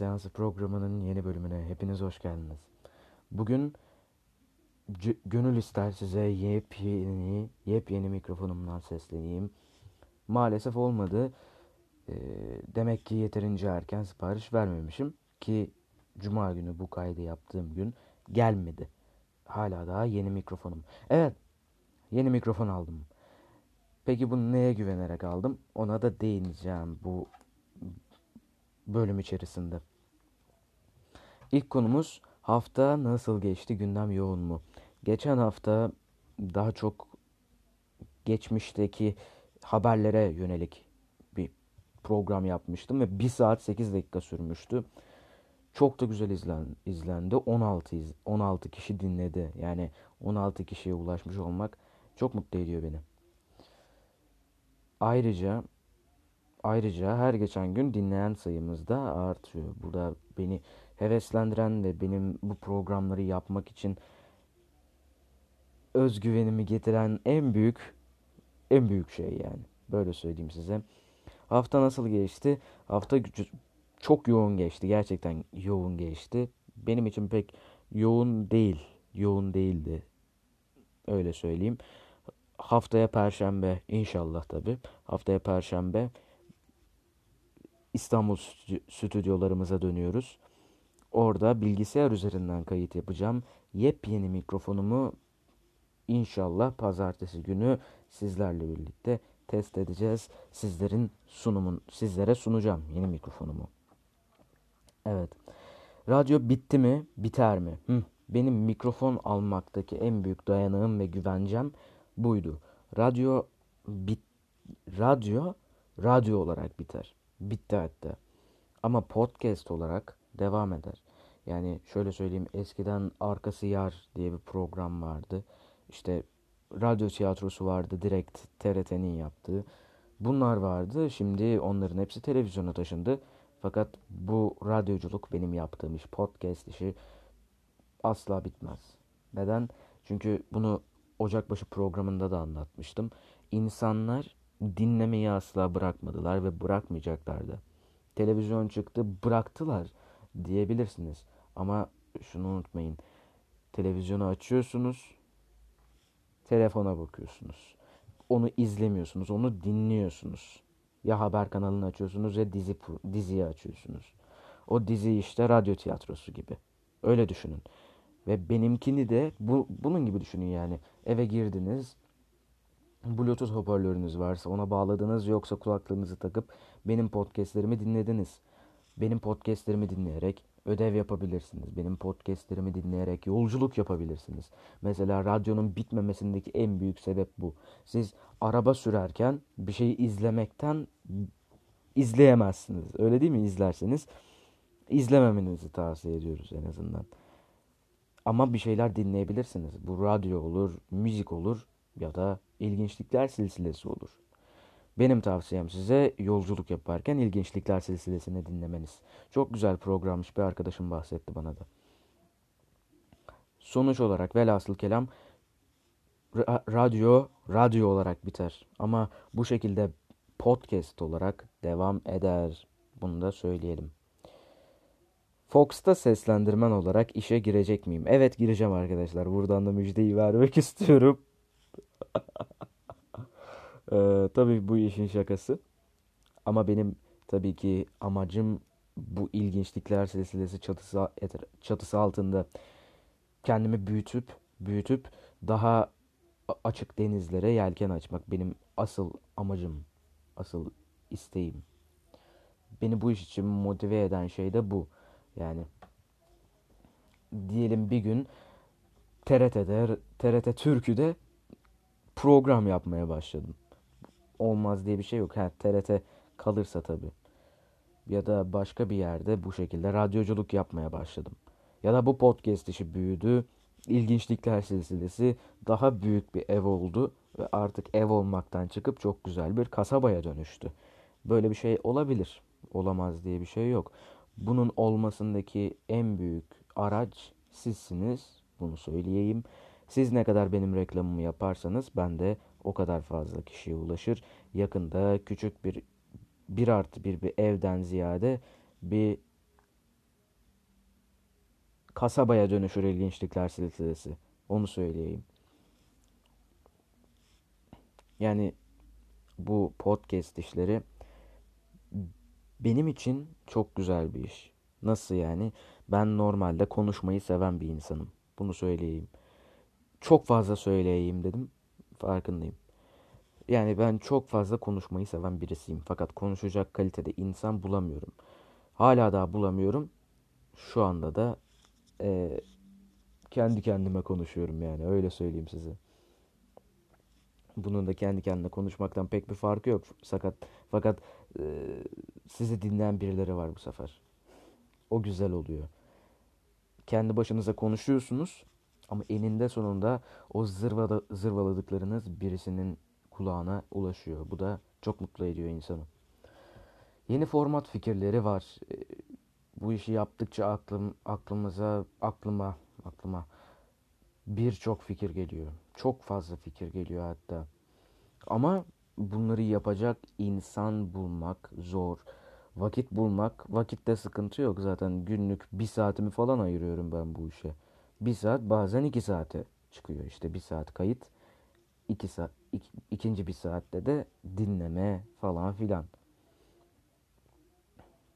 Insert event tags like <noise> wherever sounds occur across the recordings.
Seansı programının yeni bölümüne hepiniz hoş geldiniz. Bugün c- gönül ister size yepyeni, yepyeni mikrofonumdan sesleneyim. Maalesef olmadı. Ee, demek ki yeterince erken sipariş vermemişim ki Cuma günü bu kaydı yaptığım gün gelmedi. Hala daha yeni mikrofonum. Evet, yeni mikrofon aldım. Peki bunu neye güvenerek aldım? Ona da değineceğim bu bölüm içerisinde. İlk konumuz hafta nasıl geçti, gündem yoğun mu? Geçen hafta daha çok geçmişteki haberlere yönelik bir program yapmıştım ve 1 saat 8 dakika sürmüştü. Çok da güzel izlen, izlendi. 16 iz, 16 kişi dinledi. Yani 16 kişiye ulaşmış olmak çok mutlu ediyor beni. Ayrıca Ayrıca her geçen gün dinleyen sayımız da artıyor. Burada beni heveslendiren ve benim bu programları yapmak için özgüvenimi getiren en büyük en büyük şey yani. Böyle söyleyeyim size. Hafta nasıl geçti? Hafta çok yoğun geçti. Gerçekten yoğun geçti. Benim için pek yoğun değil. Yoğun değildi. Öyle söyleyeyim. Haftaya perşembe inşallah tabi. Haftaya perşembe İstanbul stüdyolarımıza dönüyoruz. Orada bilgisayar üzerinden kayıt yapacağım. Yepyeni mikrofonumu inşallah pazartesi günü sizlerle birlikte test edeceğiz. Sizlerin sunumun sizlere sunacağım yeni mikrofonumu. Evet. Radyo bitti mi? Biter mi? Hı. Benim mikrofon almaktaki en büyük dayanağım ve güvencem buydu. Radyo bit radyo radyo olarak biter. Bitti hatta. Ama podcast olarak devam eder. Yani şöyle söyleyeyim eskiden Arkası Yar diye bir program vardı. İşte radyo tiyatrosu vardı direkt TRT'nin yaptığı. Bunlar vardı. Şimdi onların hepsi televizyona taşındı. Fakat bu radyoculuk benim yaptığım iş, podcast işi asla bitmez. Neden? Çünkü bunu Ocakbaşı programında da anlatmıştım. İnsanlar dinlemeyi asla bırakmadılar ve bırakmayacaklardı. Televizyon çıktı bıraktılar diyebilirsiniz. Ama şunu unutmayın. Televizyonu açıyorsunuz. Telefona bakıyorsunuz. Onu izlemiyorsunuz. Onu dinliyorsunuz. Ya haber kanalını açıyorsunuz ya dizi diziyi açıyorsunuz. O dizi işte radyo tiyatrosu gibi. Öyle düşünün. Ve benimkini de bu, bunun gibi düşünün yani. Eve girdiniz, Bluetooth hoparlörünüz varsa ona bağladınız yoksa kulaklığınızı takıp benim podcastlerimi dinlediniz. Benim podcastlerimi dinleyerek ödev yapabilirsiniz. Benim podcastlerimi dinleyerek yolculuk yapabilirsiniz. Mesela radyonun bitmemesindeki en büyük sebep bu. Siz araba sürerken bir şeyi izlemekten izleyemezsiniz. Öyle değil mi? İzlerseniz izlememenizi tavsiye ediyoruz en azından. Ama bir şeyler dinleyebilirsiniz. Bu radyo olur, müzik olur ya da ilginçlikler silsilesi olur. Benim tavsiyem size yolculuk yaparken ilginçlikler silsilesini dinlemeniz. Çok güzel programmış bir arkadaşım bahsetti bana da. Sonuç olarak velhasıl kelam radyo radyo olarak biter. Ama bu şekilde podcast olarak devam eder. Bunu da söyleyelim. Fox'ta seslendirmen olarak işe girecek miyim? Evet gireceğim arkadaşlar. Buradan da müjdeyi vermek <laughs> istiyorum. Ee, tabii bu işin şakası. Ama benim tabii ki amacım bu ilginçlikler silsilesi çatısı, çatısı altında kendimi büyütüp büyütüp daha açık denizlere yelken açmak benim asıl amacım, asıl isteğim. Beni bu iş için motive eden şey de bu. Yani diyelim bir gün TRT'de, TRT Türkü'de program yapmaya başladım. Olmaz diye bir şey yok. Ha, TRT kalırsa tabii. Ya da başka bir yerde bu şekilde radyoculuk yapmaya başladım. Ya da bu podcast işi büyüdü. İlginçlikler silsilesi daha büyük bir ev oldu ve artık ev olmaktan çıkıp çok güzel bir kasabaya dönüştü. Böyle bir şey olabilir. Olamaz diye bir şey yok. Bunun olmasındaki en büyük araç sizsiniz. Bunu söyleyeyim. Siz ne kadar benim reklamımı yaparsanız ben de o kadar fazla kişiye ulaşır. Yakında küçük bir bir artı bir bir evden ziyade bir kasabaya dönüşür ilginçlikler silsilesi. Onu söyleyeyim. Yani bu podcast işleri benim için çok güzel bir iş. Nasıl yani? Ben normalde konuşmayı seven bir insanım. Bunu söyleyeyim. Çok fazla söyleyeyim dedim. Farkındayım. Yani ben çok fazla konuşmayı seven birisiyim. Fakat konuşacak kalitede insan bulamıyorum. Hala daha bulamıyorum. Şu anda da e, kendi kendime konuşuyorum yani öyle söyleyeyim size. Bunun da kendi kendine konuşmaktan pek bir farkı yok. Fakat fakat e, sizi dinleyen birileri var bu sefer. O güzel oluyor. Kendi başınıza konuşuyorsunuz ama eninde sonunda o zırvada, zırvaladıklarınız birisinin kulağına ulaşıyor. Bu da çok mutlu ediyor insanı. Yeni format fikirleri var. E, bu işi yaptıkça aklım aklımıza aklıma aklıma birçok fikir geliyor. Çok fazla fikir geliyor hatta. Ama bunları yapacak insan bulmak zor. Vakit bulmak, vakitte sıkıntı yok zaten. Günlük bir saatimi falan ayırıyorum ben bu işe. Bir saat bazen iki saate çıkıyor. İşte bir saat kayıt, iki saat, ik, ikinci bir saatte de dinleme falan filan.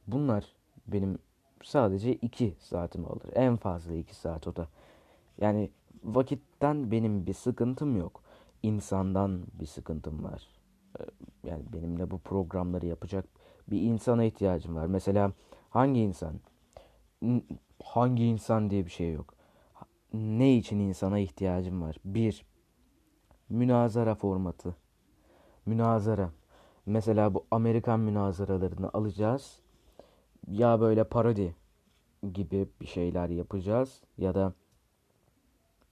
Bunlar benim sadece iki saatimi alır. En fazla iki saat o da. Yani vakitten benim bir sıkıntım yok. İnsandan bir sıkıntım var. Ee, yani benimle bu programları yapacak bir insana ihtiyacım var. Mesela hangi insan? Hangi insan diye bir şey yok. Ne için insana ihtiyacım var? Bir, münazara formatı. Münazara. Mesela bu Amerikan münazaralarını alacağız. Ya böyle parodi gibi bir şeyler yapacağız ya da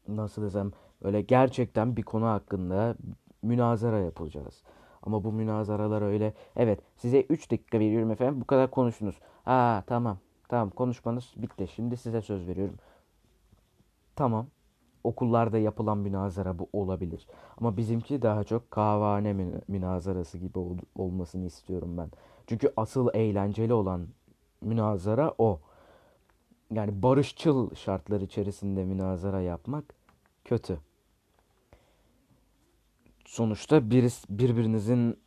nasıl desem öyle gerçekten bir konu hakkında münazara yapacağız. Ama bu münazaralar öyle evet size 3 dakika veriyorum efendim bu kadar konuştunuz. Aa tamam tamam konuşmanız bitti şimdi size söz veriyorum. Tamam okullarda yapılan münazara bu olabilir. Ama bizimki daha çok kahvehane münazarası gibi ol, olmasını istiyorum ben. Çünkü asıl eğlenceli olan münazara o yani barışçıl şartlar içerisinde münazara yapmak kötü. Sonuçta bir, birbirinizin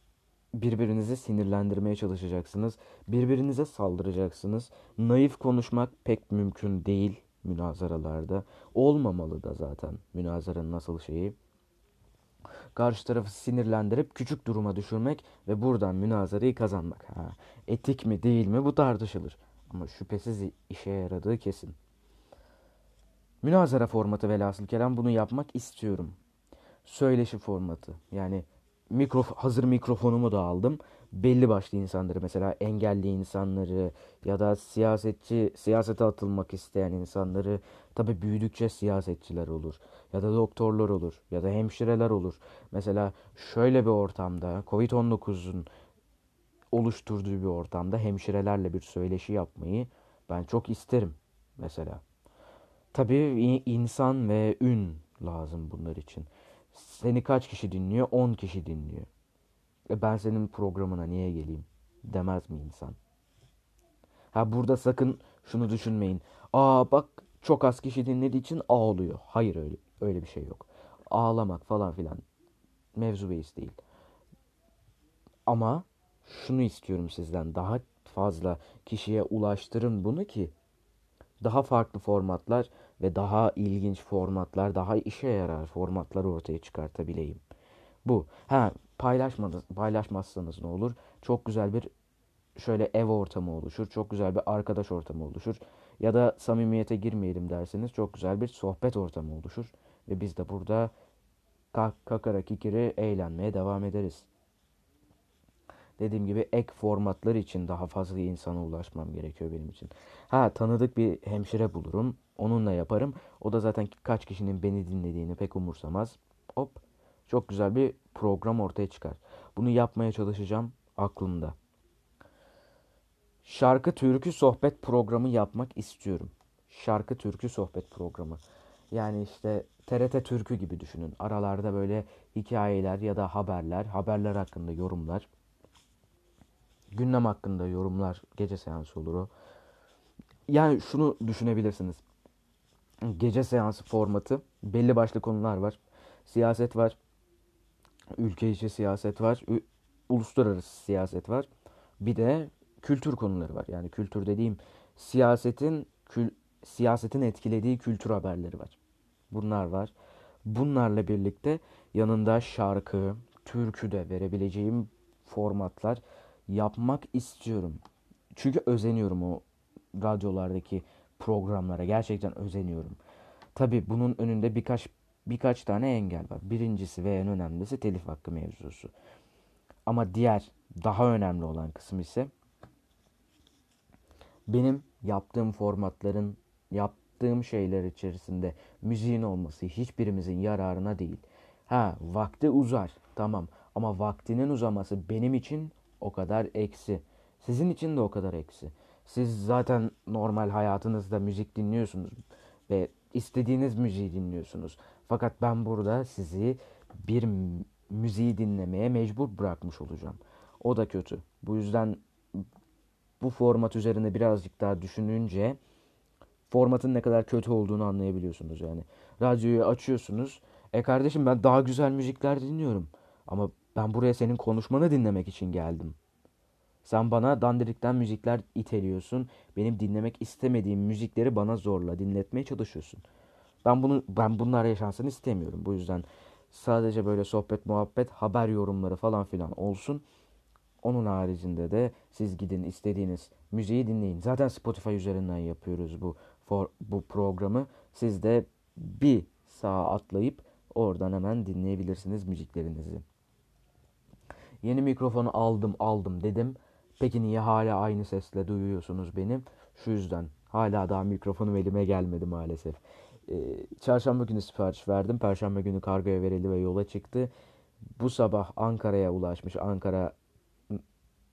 birbirinizi sinirlendirmeye çalışacaksınız. Birbirinize saldıracaksınız. Naif konuşmak pek mümkün değil münazaralarda. Olmamalı da zaten münazaranın nasıl şeyi. Karşı tarafı sinirlendirip küçük duruma düşürmek ve buradan münazarayı kazanmak. Ha, etik mi değil mi bu tartışılır. Ama şüphesiz işe yaradığı kesin. Münazara formatı velhasıl kelam bunu yapmak istiyorum. Söyleşi formatı. Yani mikrof hazır mikrofonumu da aldım. Belli başlı insanları mesela engelli insanları ya da siyasetçi siyasete atılmak isteyen insanları tabi büyüdükçe siyasetçiler olur ya da doktorlar olur ya da hemşireler olur. Mesela şöyle bir ortamda Covid-19'un oluşturduğu bir ortamda hemşirelerle bir söyleşi yapmayı ben çok isterim mesela. Tabii insan ve ün lazım bunlar için. Seni kaç kişi dinliyor? 10 kişi dinliyor. E ben senin programına niye geleyim? Demez mi insan? Ha burada sakın şunu düşünmeyin. Aa bak çok az kişi dinlediği için ağlıyor. Hayır öyle öyle bir şey yok. Ağlamak falan filan mevzu beis değil. Ama şunu istiyorum sizden. Daha fazla kişiye ulaştırın bunu ki daha farklı formatlar ve daha ilginç formatlar, daha işe yarar formatlar ortaya çıkartabileyim. Bu. Ha paylaşmadınız, paylaşmazsanız ne olur? Çok güzel bir şöyle ev ortamı oluşur. Çok güzel bir arkadaş ortamı oluşur. Ya da samimiyete girmeyelim derseniz çok güzel bir sohbet ortamı oluşur. Ve biz de burada kakara kikiri eğlenmeye devam ederiz. Dediğim gibi ek formatlar için daha fazla insana ulaşmam gerekiyor benim için. Ha tanıdık bir hemşire bulurum. Onunla yaparım. O da zaten kaç kişinin beni dinlediğini pek umursamaz. Hop çok güzel bir program ortaya çıkar. Bunu yapmaya çalışacağım aklımda. Şarkı türkü sohbet programı yapmak istiyorum. Şarkı türkü sohbet programı. Yani işte TRT Türkü gibi düşünün. Aralarda böyle hikayeler ya da haberler, haberler hakkında yorumlar. Gündem hakkında yorumlar, gece seansı olur o. Yani şunu düşünebilirsiniz. Gece seansı formatı belli başlı konular var. Siyaset var. Ülke içi siyaset var. Uluslararası siyaset var. Bir de kültür konuları var. Yani kültür dediğim siyasetin kül, siyasetin etkilediği kültür haberleri var. Bunlar var. Bunlarla birlikte yanında şarkı, türkü de verebileceğim formatlar yapmak istiyorum. Çünkü özeniyorum o radyolardaki programlara. Gerçekten özeniyorum. Tabi bunun önünde birkaç birkaç tane engel var. Birincisi ve en önemlisi telif hakkı mevzusu. Ama diğer daha önemli olan kısım ise benim yaptığım formatların, yaptığım şeyler içerisinde müziğin olması hiçbirimizin yararına değil. Ha vakti uzar tamam ama vaktinin uzaması benim için o kadar eksi. Sizin için de o kadar eksi. Siz zaten normal hayatınızda müzik dinliyorsunuz ve istediğiniz müziği dinliyorsunuz. Fakat ben burada sizi bir müziği dinlemeye mecbur bırakmış olacağım. O da kötü. Bu yüzden bu format üzerine birazcık daha düşününce formatın ne kadar kötü olduğunu anlayabiliyorsunuz yani. Radyoyu açıyorsunuz. E kardeşim ben daha güzel müzikler dinliyorum. Ama ben buraya senin konuşmanı dinlemek için geldim. Sen bana dandirikten müzikler iteliyorsun. Benim dinlemek istemediğim müzikleri bana zorla dinletmeye çalışıyorsun. Ben bunu ben bunlar yaşansın istemiyorum. Bu yüzden sadece böyle sohbet, muhabbet, haber yorumları falan filan olsun. Onun haricinde de siz gidin istediğiniz müziği dinleyin. Zaten Spotify üzerinden yapıyoruz bu for, bu programı. Siz de bir sağa atlayıp oradan hemen dinleyebilirsiniz müziklerinizi. Yeni mikrofonu aldım aldım dedim. Peki niye hala aynı sesle duyuyorsunuz beni? Şu yüzden hala daha mikrofonum elime gelmedi maalesef. Ee, çarşamba günü sipariş verdim. Perşembe günü kargoya verildi ve yola çıktı. Bu sabah Ankara'ya ulaşmış. Ankara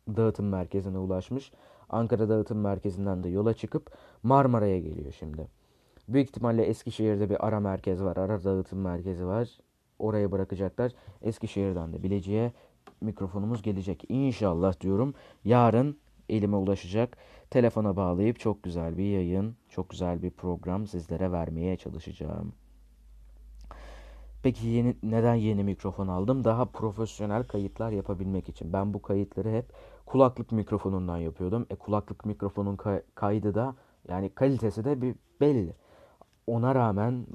dağıtım merkezine ulaşmış. Ankara dağıtım merkezinden de yola çıkıp Marmara'ya geliyor şimdi. Büyük ihtimalle Eskişehir'de bir ara merkez var. Ara dağıtım merkezi var. Oraya bırakacaklar. Eskişehir'den de Bilecik'e mikrofonumuz gelecek. İnşallah diyorum yarın elime ulaşacak. Telefona bağlayıp çok güzel bir yayın, çok güzel bir program sizlere vermeye çalışacağım. Peki yeni, neden yeni mikrofon aldım? Daha profesyonel kayıtlar yapabilmek için. Ben bu kayıtları hep kulaklık mikrofonundan yapıyordum. E kulaklık mikrofonun kay- kaydı da yani kalitesi de bir belli. Ona rağmen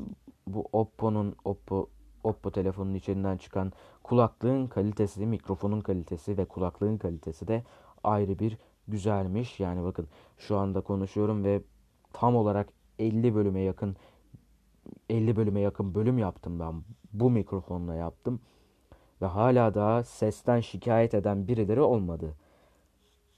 bu Oppo'nun Oppo Oppo telefonun içinden çıkan kulaklığın kalitesi, mikrofonun kalitesi ve kulaklığın kalitesi de ayrı bir güzelmiş. Yani bakın şu anda konuşuyorum ve tam olarak 50 bölüme yakın 50 bölüme yakın bölüm yaptım ben. Bu mikrofonla yaptım. Ve hala daha sesten şikayet eden birileri olmadı.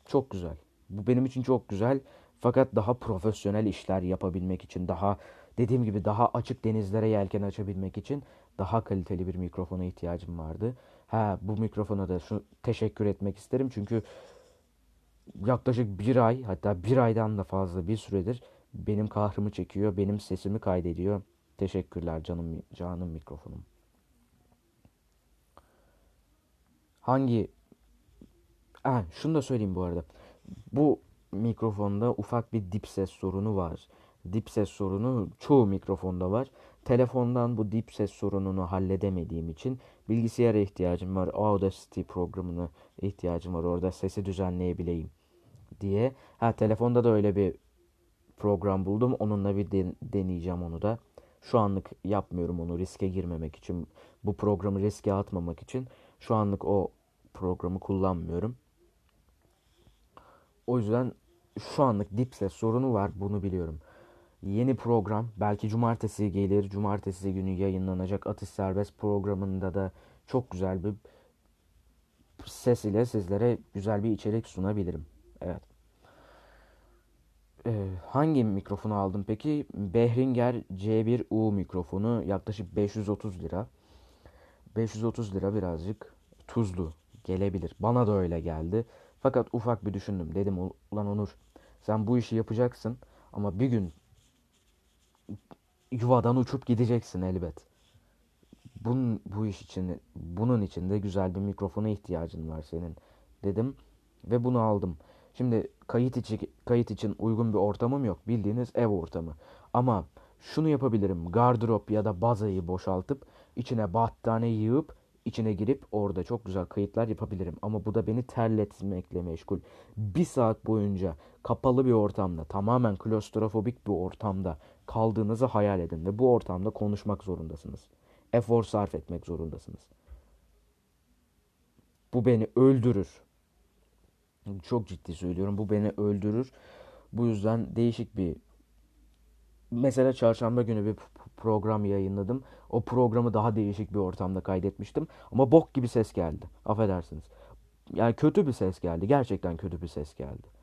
Çok güzel. Bu benim için çok güzel. Fakat daha profesyonel işler yapabilmek için, daha dediğim gibi daha açık denizlere yelken açabilmek için daha kaliteli bir mikrofona ihtiyacım vardı. Ha bu mikrofona da şu teşekkür etmek isterim çünkü yaklaşık bir ay hatta bir aydan da fazla bir süredir benim kahrımı çekiyor, benim sesimi kaydediyor. Teşekkürler canım canım mikrofonum. Hangi Ha, şunu da söyleyeyim bu arada. Bu mikrofonda ufak bir dip ses sorunu var. Dip ses sorunu çoğu mikrofonda var. Telefondan bu dip ses sorununu halledemediğim için bilgisayara ihtiyacım var. Audacity programına ihtiyacım var. Orada sesi düzenleyebileyim diye. Ha telefonda da öyle bir program buldum. Onunla bir deneyeceğim onu da. Şu anlık yapmıyorum onu riske girmemek için. Bu programı riske atmamak için. Şu anlık o programı kullanmıyorum. O yüzden şu anlık dip ses sorunu var bunu biliyorum. Yeni program belki cumartesi gelir. Cumartesi günü yayınlanacak Atış Serbest programında da çok güzel bir ses ile sizlere güzel bir içerik sunabilirim. Evet. Ee, hangi mikrofonu aldım peki? Behringer C1U mikrofonu yaklaşık 530 lira. 530 lira birazcık tuzlu gelebilir. Bana da öyle geldi. Fakat ufak bir düşündüm. Dedim ulan Onur sen bu işi yapacaksın ama bir gün yuvadan uçup gideceksin elbet. Bunun, bu iş için bunun için de güzel bir mikrofona ihtiyacın var senin dedim ve bunu aldım. Şimdi kayıt için kayıt için uygun bir ortamım yok. Bildiğiniz ev ortamı. Ama Şunu yapabilirim. Gardırop ya da bazayı boşaltıp içine battaniye yığıp içine girip orada çok güzel kayıtlar yapabilirim. Ama bu da beni terletmekle meşgul. Bir saat boyunca kapalı bir ortamda, tamamen klostrofobik bir ortamda kaldığınızı hayal edin ve bu ortamda konuşmak zorundasınız. Efor sarf etmek zorundasınız. Bu beni öldürür. Çok ciddi söylüyorum. Bu beni öldürür. Bu yüzden değişik bir mesela çarşamba günü bir program yayınladım. O programı daha değişik bir ortamda kaydetmiştim. Ama bok gibi ses geldi. Affedersiniz. Yani kötü bir ses geldi. Gerçekten kötü bir ses geldi.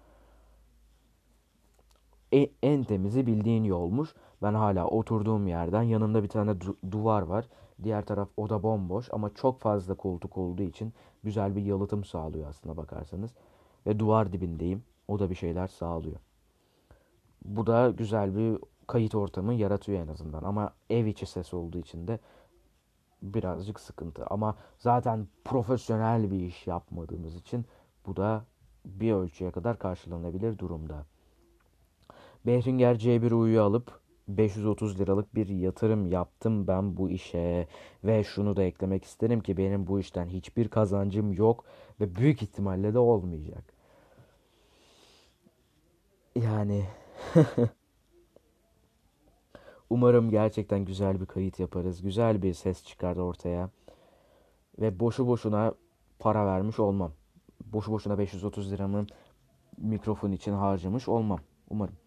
E, en temizi bildiğin yolmuş. Ben hala oturduğum yerden yanında bir tane du- duvar var. Diğer taraf oda bomboş ama çok fazla koltuk olduğu için güzel bir yalıtım sağlıyor aslında bakarsanız. Ve duvar dibindeyim. O da bir şeyler sağlıyor. Bu da güzel bir kayıt ortamı yaratıyor en azından. Ama ev içi ses olduğu için de birazcık sıkıntı. Ama zaten profesyonel bir iş yapmadığımız için bu da bir ölçüye kadar karşılanabilir durumda. Behringer C1U'yu alıp 530 liralık bir yatırım yaptım ben bu işe ve şunu da eklemek isterim ki benim bu işten hiçbir kazancım yok ve büyük ihtimalle de olmayacak. Yani <laughs> Umarım gerçekten güzel bir kayıt yaparız. Güzel bir ses çıkar ortaya. Ve boşu boşuna para vermiş olmam. Boşu boşuna 530 liramı mikrofon için harcamış olmam. Umarım.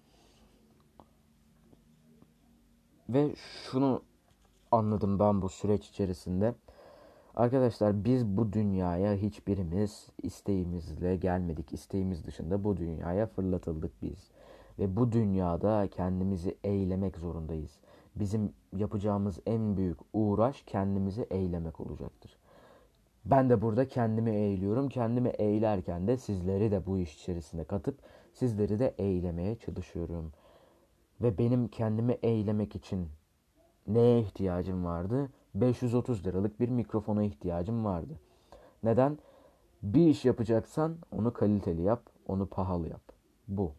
Ve şunu anladım ben bu süreç içerisinde. Arkadaşlar biz bu dünyaya hiçbirimiz isteğimizle gelmedik. İsteğimiz dışında bu dünyaya fırlatıldık biz. Ve bu dünyada kendimizi eylemek zorundayız. Bizim yapacağımız en büyük uğraş kendimizi eylemek olacaktır. Ben de burada kendimi eğiliyorum. Kendimi eğlerken de sizleri de bu iş içerisinde katıp sizleri de eylemeye çalışıyorum. Ve benim kendimi eylemek için neye ihtiyacım vardı? 530 liralık bir mikrofona ihtiyacım vardı. Neden? Bir iş yapacaksan onu kaliteli yap, onu pahalı yap. Bu.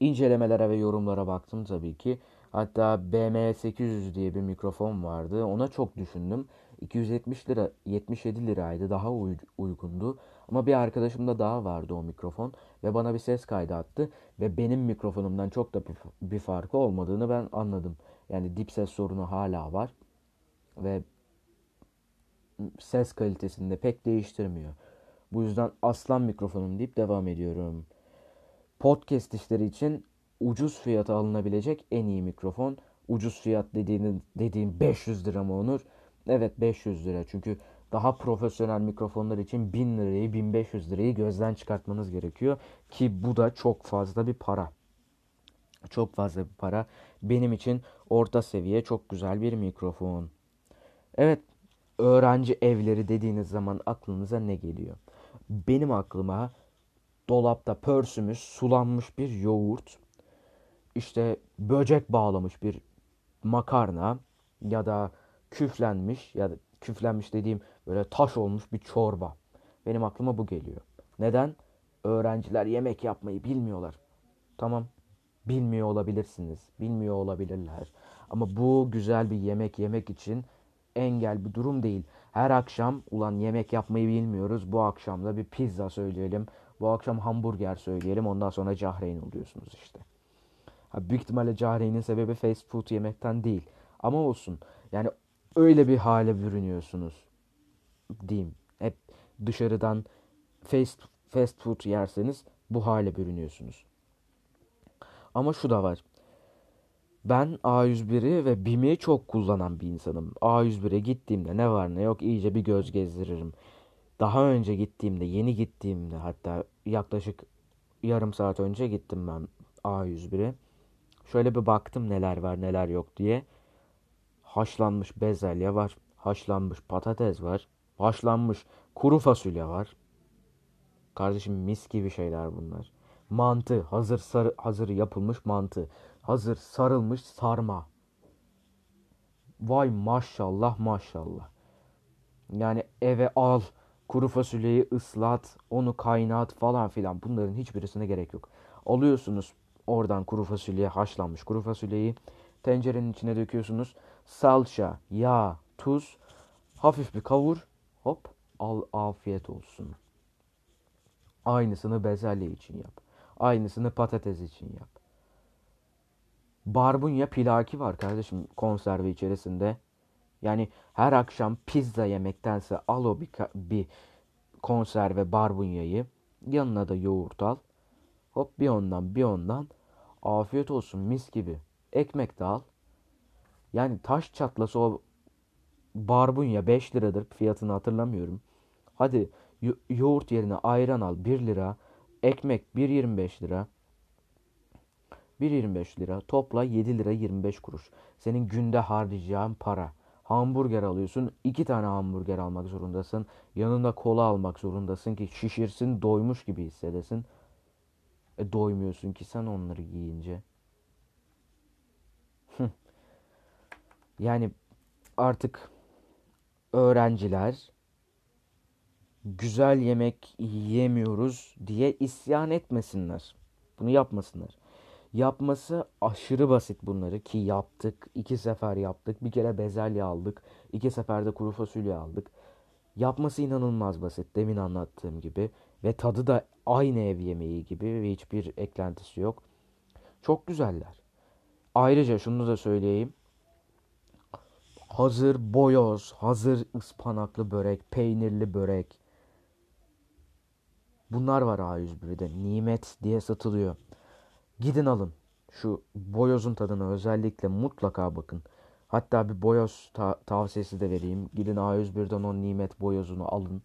incelemelere ve yorumlara baktım tabii ki. Hatta BM800 diye bir mikrofon vardı. Ona çok düşündüm. 270 lira 77 liraydı. Daha uygundu. Ama bir arkadaşımda daha vardı o mikrofon ve bana bir ses kaydı attı ve benim mikrofonumdan çok da bir farkı olmadığını ben anladım. Yani dip ses sorunu hala var ve ses kalitesini de pek değiştirmiyor. Bu yüzden aslan mikrofonum deyip devam ediyorum podcast işleri için ucuz fiyata alınabilecek en iyi mikrofon. Ucuz fiyat dediğinin dediğim 500 lira mı Onur? Evet 500 lira. Çünkü daha profesyonel mikrofonlar için 1000 lirayı 1500 lirayı gözden çıkartmanız gerekiyor. Ki bu da çok fazla bir para. Çok fazla bir para. Benim için orta seviye çok güzel bir mikrofon. Evet öğrenci evleri dediğiniz zaman aklınıza ne geliyor? Benim aklıma dolapta pörsümüş, sulanmış bir yoğurt, işte böcek bağlamış bir makarna ya da küflenmiş ya da küflenmiş dediğim böyle taş olmuş bir çorba. Benim aklıma bu geliyor. Neden? Öğrenciler yemek yapmayı bilmiyorlar. Tamam. Bilmiyor olabilirsiniz. Bilmiyor olabilirler. Ama bu güzel bir yemek yemek için engel bir durum değil. Her akşam ulan yemek yapmayı bilmiyoruz. Bu akşam da bir pizza söyleyelim. Bu akşam hamburger söyleyelim ondan sonra cahreyn oluyorsunuz işte. Ha, büyük ihtimalle cahreyn'in sebebi fast food yemekten değil. Ama olsun. Yani öyle bir hale bürünüyorsunuz. Diyeyim. Hep dışarıdan fast, fast food yerseniz bu hale bürünüyorsunuz. Ama şu da var. Ben A101'i ve BİM'i çok kullanan bir insanım. A101'e gittiğimde ne var ne yok iyice bir göz gezdiririm. Daha önce gittiğimde, yeni gittiğimde hatta yaklaşık yarım saat önce gittim ben A101'e. Şöyle bir baktım neler var neler yok diye. Haşlanmış bezelye var. Haşlanmış patates var. Haşlanmış kuru fasulye var. Kardeşim mis gibi şeyler bunlar. Mantı, hazır sarı, hazır yapılmış mantı. Hazır sarılmış sarma. Vay maşallah maşallah. Yani eve al Kuru fasulyeyi ıslat, onu kaynat falan filan. Bunların hiçbirisine gerek yok. Alıyorsunuz Oradan kuru fasulye, haşlanmış kuru fasulyeyi tencerenin içine döküyorsunuz. Salça, yağ, tuz, hafif bir kavur. Hop, al afiyet olsun. Aynısını bezelye için yap. Aynısını patates için yap. Barbunya pilaki var kardeşim konserve içerisinde. Yani her akşam pizza yemektense al o bir, bir konserve barbunyayı. Yanına da yoğurt al. Hop bir ondan bir ondan. Afiyet olsun mis gibi. Ekmek de al. Yani taş çatlası o barbunya 5 liradır. Fiyatını hatırlamıyorum. Hadi yo- yoğurt yerine ayran al 1 lira. Ekmek 1.25 lira. 1.25 lira. Topla 7 lira 25 kuruş. Senin günde harcayacağın para. Hamburger alıyorsun. iki tane hamburger almak zorundasın. Yanında kola almak zorundasın ki şişirsin doymuş gibi hissedesin. E doymuyorsun ki sen onları yiyince. yani artık öğrenciler güzel yemek yiyemiyoruz diye isyan etmesinler. Bunu yapmasınlar. Yapması aşırı basit bunları ki yaptık. iki sefer yaptık. Bir kere bezelye aldık. iki seferde kuru fasulye aldık. Yapması inanılmaz basit. Demin anlattığım gibi. Ve tadı da aynı ev yemeği gibi ve hiçbir eklentisi yok. Çok güzeller. Ayrıca şunu da söyleyeyim. Hazır boyoz, hazır ıspanaklı börek, peynirli börek. Bunlar var A101'de. Nimet diye satılıyor. Gidin alın. Şu boyozun tadına özellikle mutlaka bakın. Hatta bir boyoz ta- tavsiyesi de vereyim. Gidin A101'den o nimet boyozunu alın.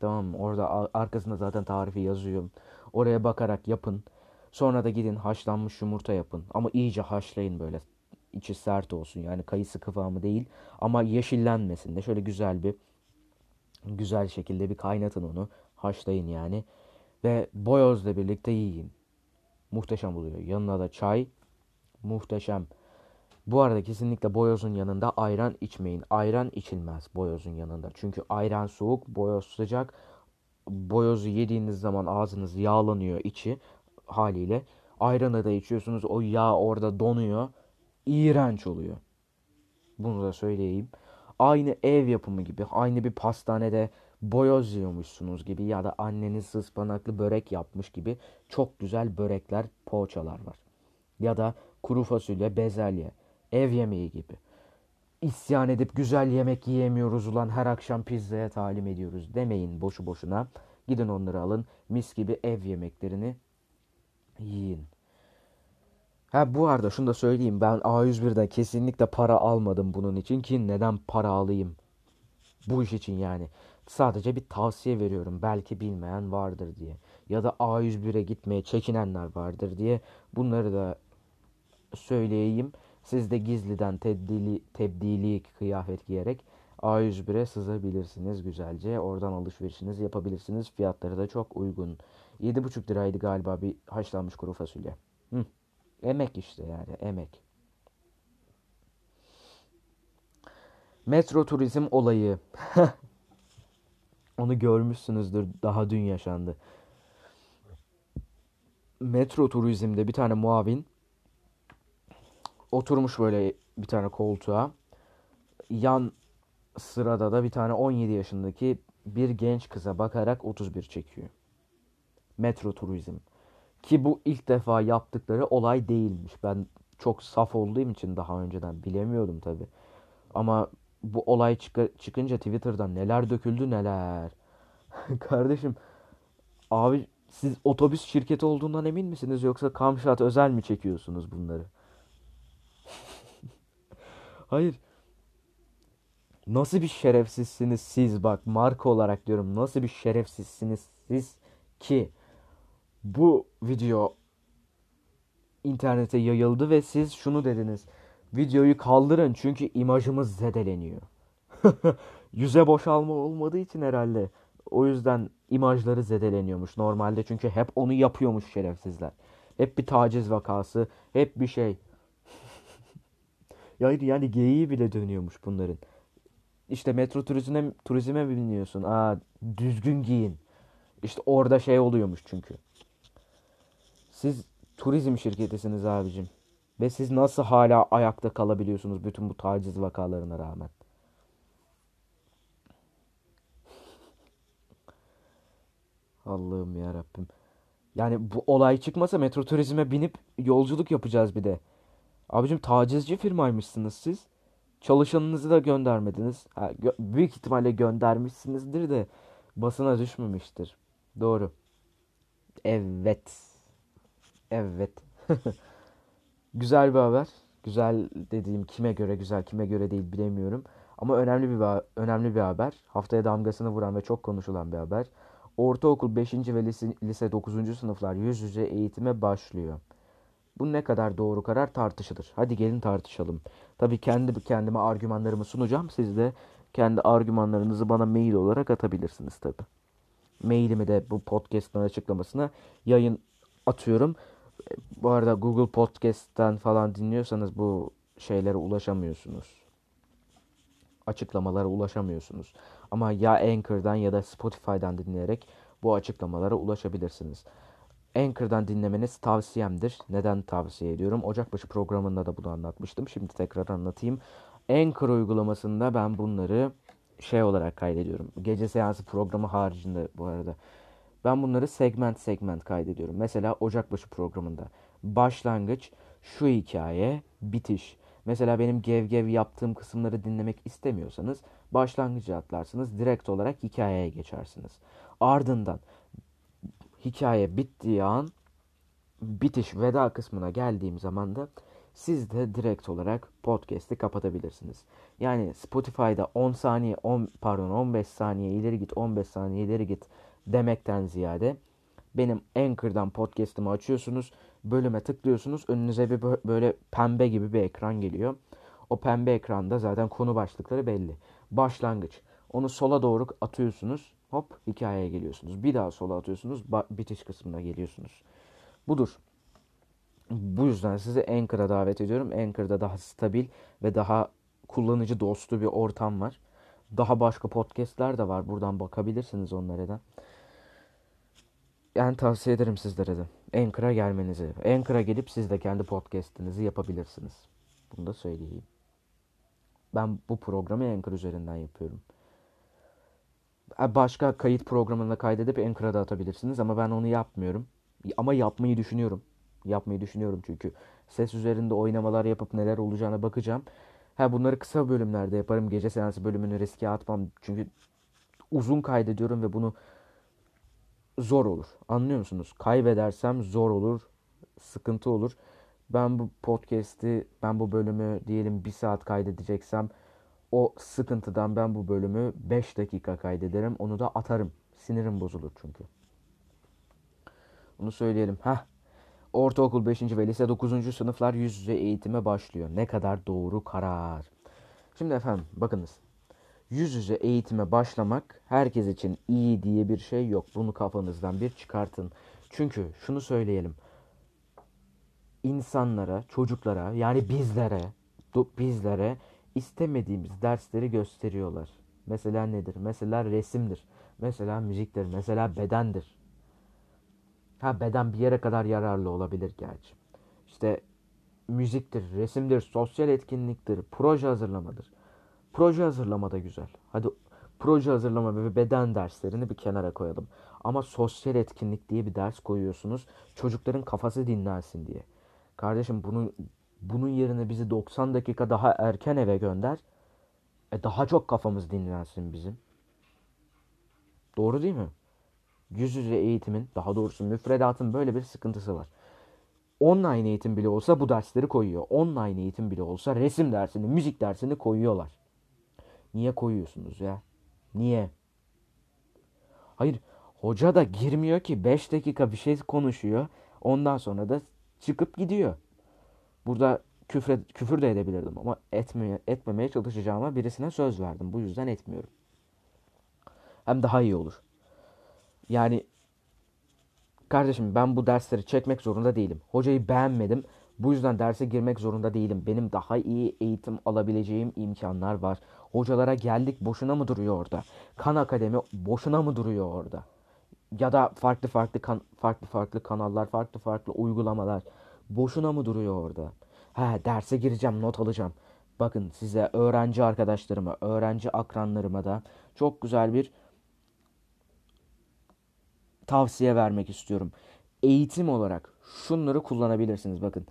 Tamam mı? Orada arkasında zaten tarifi yazıyor. Oraya bakarak yapın. Sonra da gidin haşlanmış yumurta yapın. Ama iyice haşlayın böyle. İçi sert olsun. Yani kayısı kıvamı değil. Ama yeşillenmesin de. Şöyle güzel bir güzel şekilde bir kaynatın onu. Haşlayın yani. Ve boyozla birlikte yiyin. Muhteşem oluyor. Yanına da çay. Muhteşem. Bu arada kesinlikle boyozun yanında ayran içmeyin. Ayran içilmez boyozun yanında. Çünkü ayran soğuk, boyoz sıcak. Boyozu yediğiniz zaman ağzınız yağlanıyor içi haliyle. Ayranı da içiyorsunuz o yağ orada donuyor. İğrenç oluyor. Bunu da söyleyeyim. Aynı ev yapımı gibi, aynı bir pastanede boyoz yiyormuşsunuz gibi ya da anneniz ıspanaklı börek yapmış gibi çok güzel börekler, poğaçalar var. Ya da kuru fasulye, bezelye, ev yemeği gibi. İsyan edip güzel yemek yiyemiyoruz ulan her akşam pizzaya talim ediyoruz demeyin boşu boşuna. Gidin onları alın mis gibi ev yemeklerini yiyin. Ha bu arada şunu da söyleyeyim ben A101'den kesinlikle para almadım bunun için ki neden para alayım bu iş için yani. Sadece bir tavsiye veriyorum belki bilmeyen vardır diye. Ya da A101'e gitmeye çekinenler vardır diye bunları da söyleyeyim. Siz de gizliden tebdili, tebdili kıyafet giyerek A101'e sızabilirsiniz güzelce. Oradan alışverişinizi yapabilirsiniz. Fiyatları da çok uygun. 7,5 liraydı galiba bir haşlanmış kuru fasulye. Hı. Emek işte yani emek. Metro turizm olayı. <laughs> Onu görmüşsünüzdür. Daha dün yaşandı. Metro turizmde bir tane muavin oturmuş böyle bir tane koltuğa. Yan sırada da bir tane 17 yaşındaki bir genç kıza bakarak 31 çekiyor. Metro turizm. Ki bu ilk defa yaptıkları olay değilmiş. Ben çok saf olduğum için daha önceden bilemiyordum tabi. Ama bu olay çık çıkınca Twitter'dan neler döküldü neler. <laughs> Kardeşim abi siz otobüs şirketi olduğundan emin misiniz yoksa Kamşat özel mi çekiyorsunuz bunları? <laughs> Hayır. Nasıl bir şerefsizsiniz siz bak marka olarak diyorum. Nasıl bir şerefsizsiniz siz ki bu video internete yayıldı ve siz şunu dediniz. Videoyu kaldırın çünkü imajımız zedeleniyor. <laughs> Yüze boşalma olmadığı için herhalde. O yüzden imajları zedeleniyormuş normalde çünkü hep onu yapıyormuş şerefsizler. Hep bir taciz vakası, hep bir şey. <laughs> yani yani geyiği bile dönüyormuş bunların. İşte metro turizme turizme biniyorsun? Aa düzgün giyin. İşte orada şey oluyormuş çünkü. Siz turizm şirketisiniz abicim. Ve siz nasıl hala ayakta kalabiliyorsunuz bütün bu taciz vakalarına rağmen? Allah'ım ya Rabbim. Yani bu olay çıkmasa metro turizme binip yolculuk yapacağız bir de. Abicim tacizci firmaymışsınız siz. Çalışanınızı da göndermediniz. Ha, gö- büyük ihtimalle göndermişsinizdir de basına düşmemiştir. Doğru. Evet. Evet. <laughs> Güzel bir haber. Güzel dediğim kime göre güzel, kime göre değil bilemiyorum. Ama önemli bir önemli bir haber. Haftaya damgasını vuran ve çok konuşulan bir haber. Ortaokul 5. ve lise, lise 9. sınıflar yüz yüze eğitime başlıyor. Bu ne kadar doğru karar tartışılır. Hadi gelin tartışalım. Tabii kendi kendime argümanlarımı sunacağım. Siz de kendi argümanlarınızı bana mail olarak atabilirsiniz tabii. Mailimi de bu podcast'ın açıklamasına yayın atıyorum. Bu arada Google Podcast'ten falan dinliyorsanız bu şeylere ulaşamıyorsunuz. Açıklamalara ulaşamıyorsunuz. Ama ya Anchor'dan ya da Spotify'dan dinleyerek bu açıklamalara ulaşabilirsiniz. Anchor'dan dinlemeniz tavsiyemdir. Neden tavsiye ediyorum? Ocakbaşı programında da bunu anlatmıştım. Şimdi tekrar anlatayım. Anchor uygulamasında ben bunları şey olarak kaydediyorum. Gece seansı programı haricinde bu arada. Ben bunları segment segment kaydediyorum. Mesela Ocakbaşı programında başlangıç, şu hikaye, bitiş. Mesela benim gev gev yaptığım kısımları dinlemek istemiyorsanız başlangıcı atlarsınız. Direkt olarak hikayeye geçersiniz. Ardından hikaye bittiği an bitiş veda kısmına geldiğim zaman da siz de direkt olarak podcast'i kapatabilirsiniz. Yani Spotify'da 10 saniye 10 pardon 15 saniye ileri git 15 saniye ileri git demekten ziyade benim Anchor'dan podcast'ımı açıyorsunuz. Bölüme tıklıyorsunuz. Önünüze bir böyle pembe gibi bir ekran geliyor. O pembe ekranda zaten konu başlıkları belli. Başlangıç. Onu sola doğru atıyorsunuz. Hop hikayeye geliyorsunuz. Bir daha sola atıyorsunuz. Bitiş kısmına geliyorsunuz. Budur. Bu yüzden sizi Anchor'a davet ediyorum. Anchor'da daha stabil ve daha kullanıcı dostu bir ortam var. Daha başka podcastler de var. Buradan bakabilirsiniz onlara da. Yani tavsiye ederim sizlere de. Anchor'a gelmenizi. Anchor'a gelip siz de kendi podcast'inizi yapabilirsiniz. Bunu da söyleyeyim. Ben bu programı Anchor üzerinden yapıyorum. Başka kayıt programında kaydedip Anchor'a da atabilirsiniz ama ben onu yapmıyorum. Ama yapmayı düşünüyorum. Yapmayı düşünüyorum çünkü ses üzerinde oynamalar yapıp neler olacağına bakacağım. Ha bunları kısa bölümlerde yaparım. Gece seansı bölümünü riske atmam. Çünkü uzun kaydediyorum ve bunu zor olur. Anlıyor musunuz? Kaybedersem zor olur. Sıkıntı olur. Ben bu podcast'i, ben bu bölümü diyelim bir saat kaydedeceksem o sıkıntıdan ben bu bölümü 5 dakika kaydederim. Onu da atarım. Sinirim bozulur çünkü. Bunu söyleyelim. Heh. Ortaokul 5. ve lise 9. sınıflar yüz yüze eğitime başlıyor. Ne kadar doğru karar. Şimdi efendim bakınız. Yüz yüze eğitime başlamak herkes için iyi diye bir şey yok. Bunu kafanızdan bir çıkartın. Çünkü şunu söyleyelim. İnsanlara, çocuklara yani bizlere, bizlere istemediğimiz dersleri gösteriyorlar. Mesela nedir? Mesela resimdir. Mesela müziktir. Mesela bedendir. Ha beden bir yere kadar yararlı olabilir gerçi. İşte müziktir, resimdir, sosyal etkinliktir, proje hazırlamadır. Proje hazırlama da güzel. Hadi proje hazırlama ve beden derslerini bir kenara koyalım. Ama sosyal etkinlik diye bir ders koyuyorsunuz. Çocukların kafası dinlensin diye. Kardeşim bunun bunun yerine bizi 90 dakika daha erken eve gönder. E daha çok kafamız dinlensin bizim. Doğru değil mi? Yüz yüze eğitimin, daha doğrusu müfredatın böyle bir sıkıntısı var. Online eğitim bile olsa bu dersleri koyuyor. Online eğitim bile olsa resim dersini, müzik dersini koyuyorlar. Niye koyuyorsunuz ya? Niye? Hayır, hoca da girmiyor ki 5 dakika bir şey konuşuyor. Ondan sonra da çıkıp gidiyor. Burada küfür, küfür de edebilirdim ama etmeye, etmemeye çalışacağıma birisine söz verdim. Bu yüzden etmiyorum. Hem daha iyi olur. Yani kardeşim ben bu dersleri çekmek zorunda değilim. Hocayı beğenmedim. Bu yüzden derse girmek zorunda değilim. Benim daha iyi eğitim alabileceğim imkanlar var. Hocalara geldik boşuna mı duruyor orada? Kan Akademi boşuna mı duruyor orada? ya da farklı farklı kan farklı farklı kanallar, farklı farklı uygulamalar boşuna mı duruyor orada? Ha derse gireceğim, not alacağım. Bakın size öğrenci arkadaşlarıma, öğrenci akranlarıma da çok güzel bir tavsiye vermek istiyorum. Eğitim olarak şunları kullanabilirsiniz. Bakın.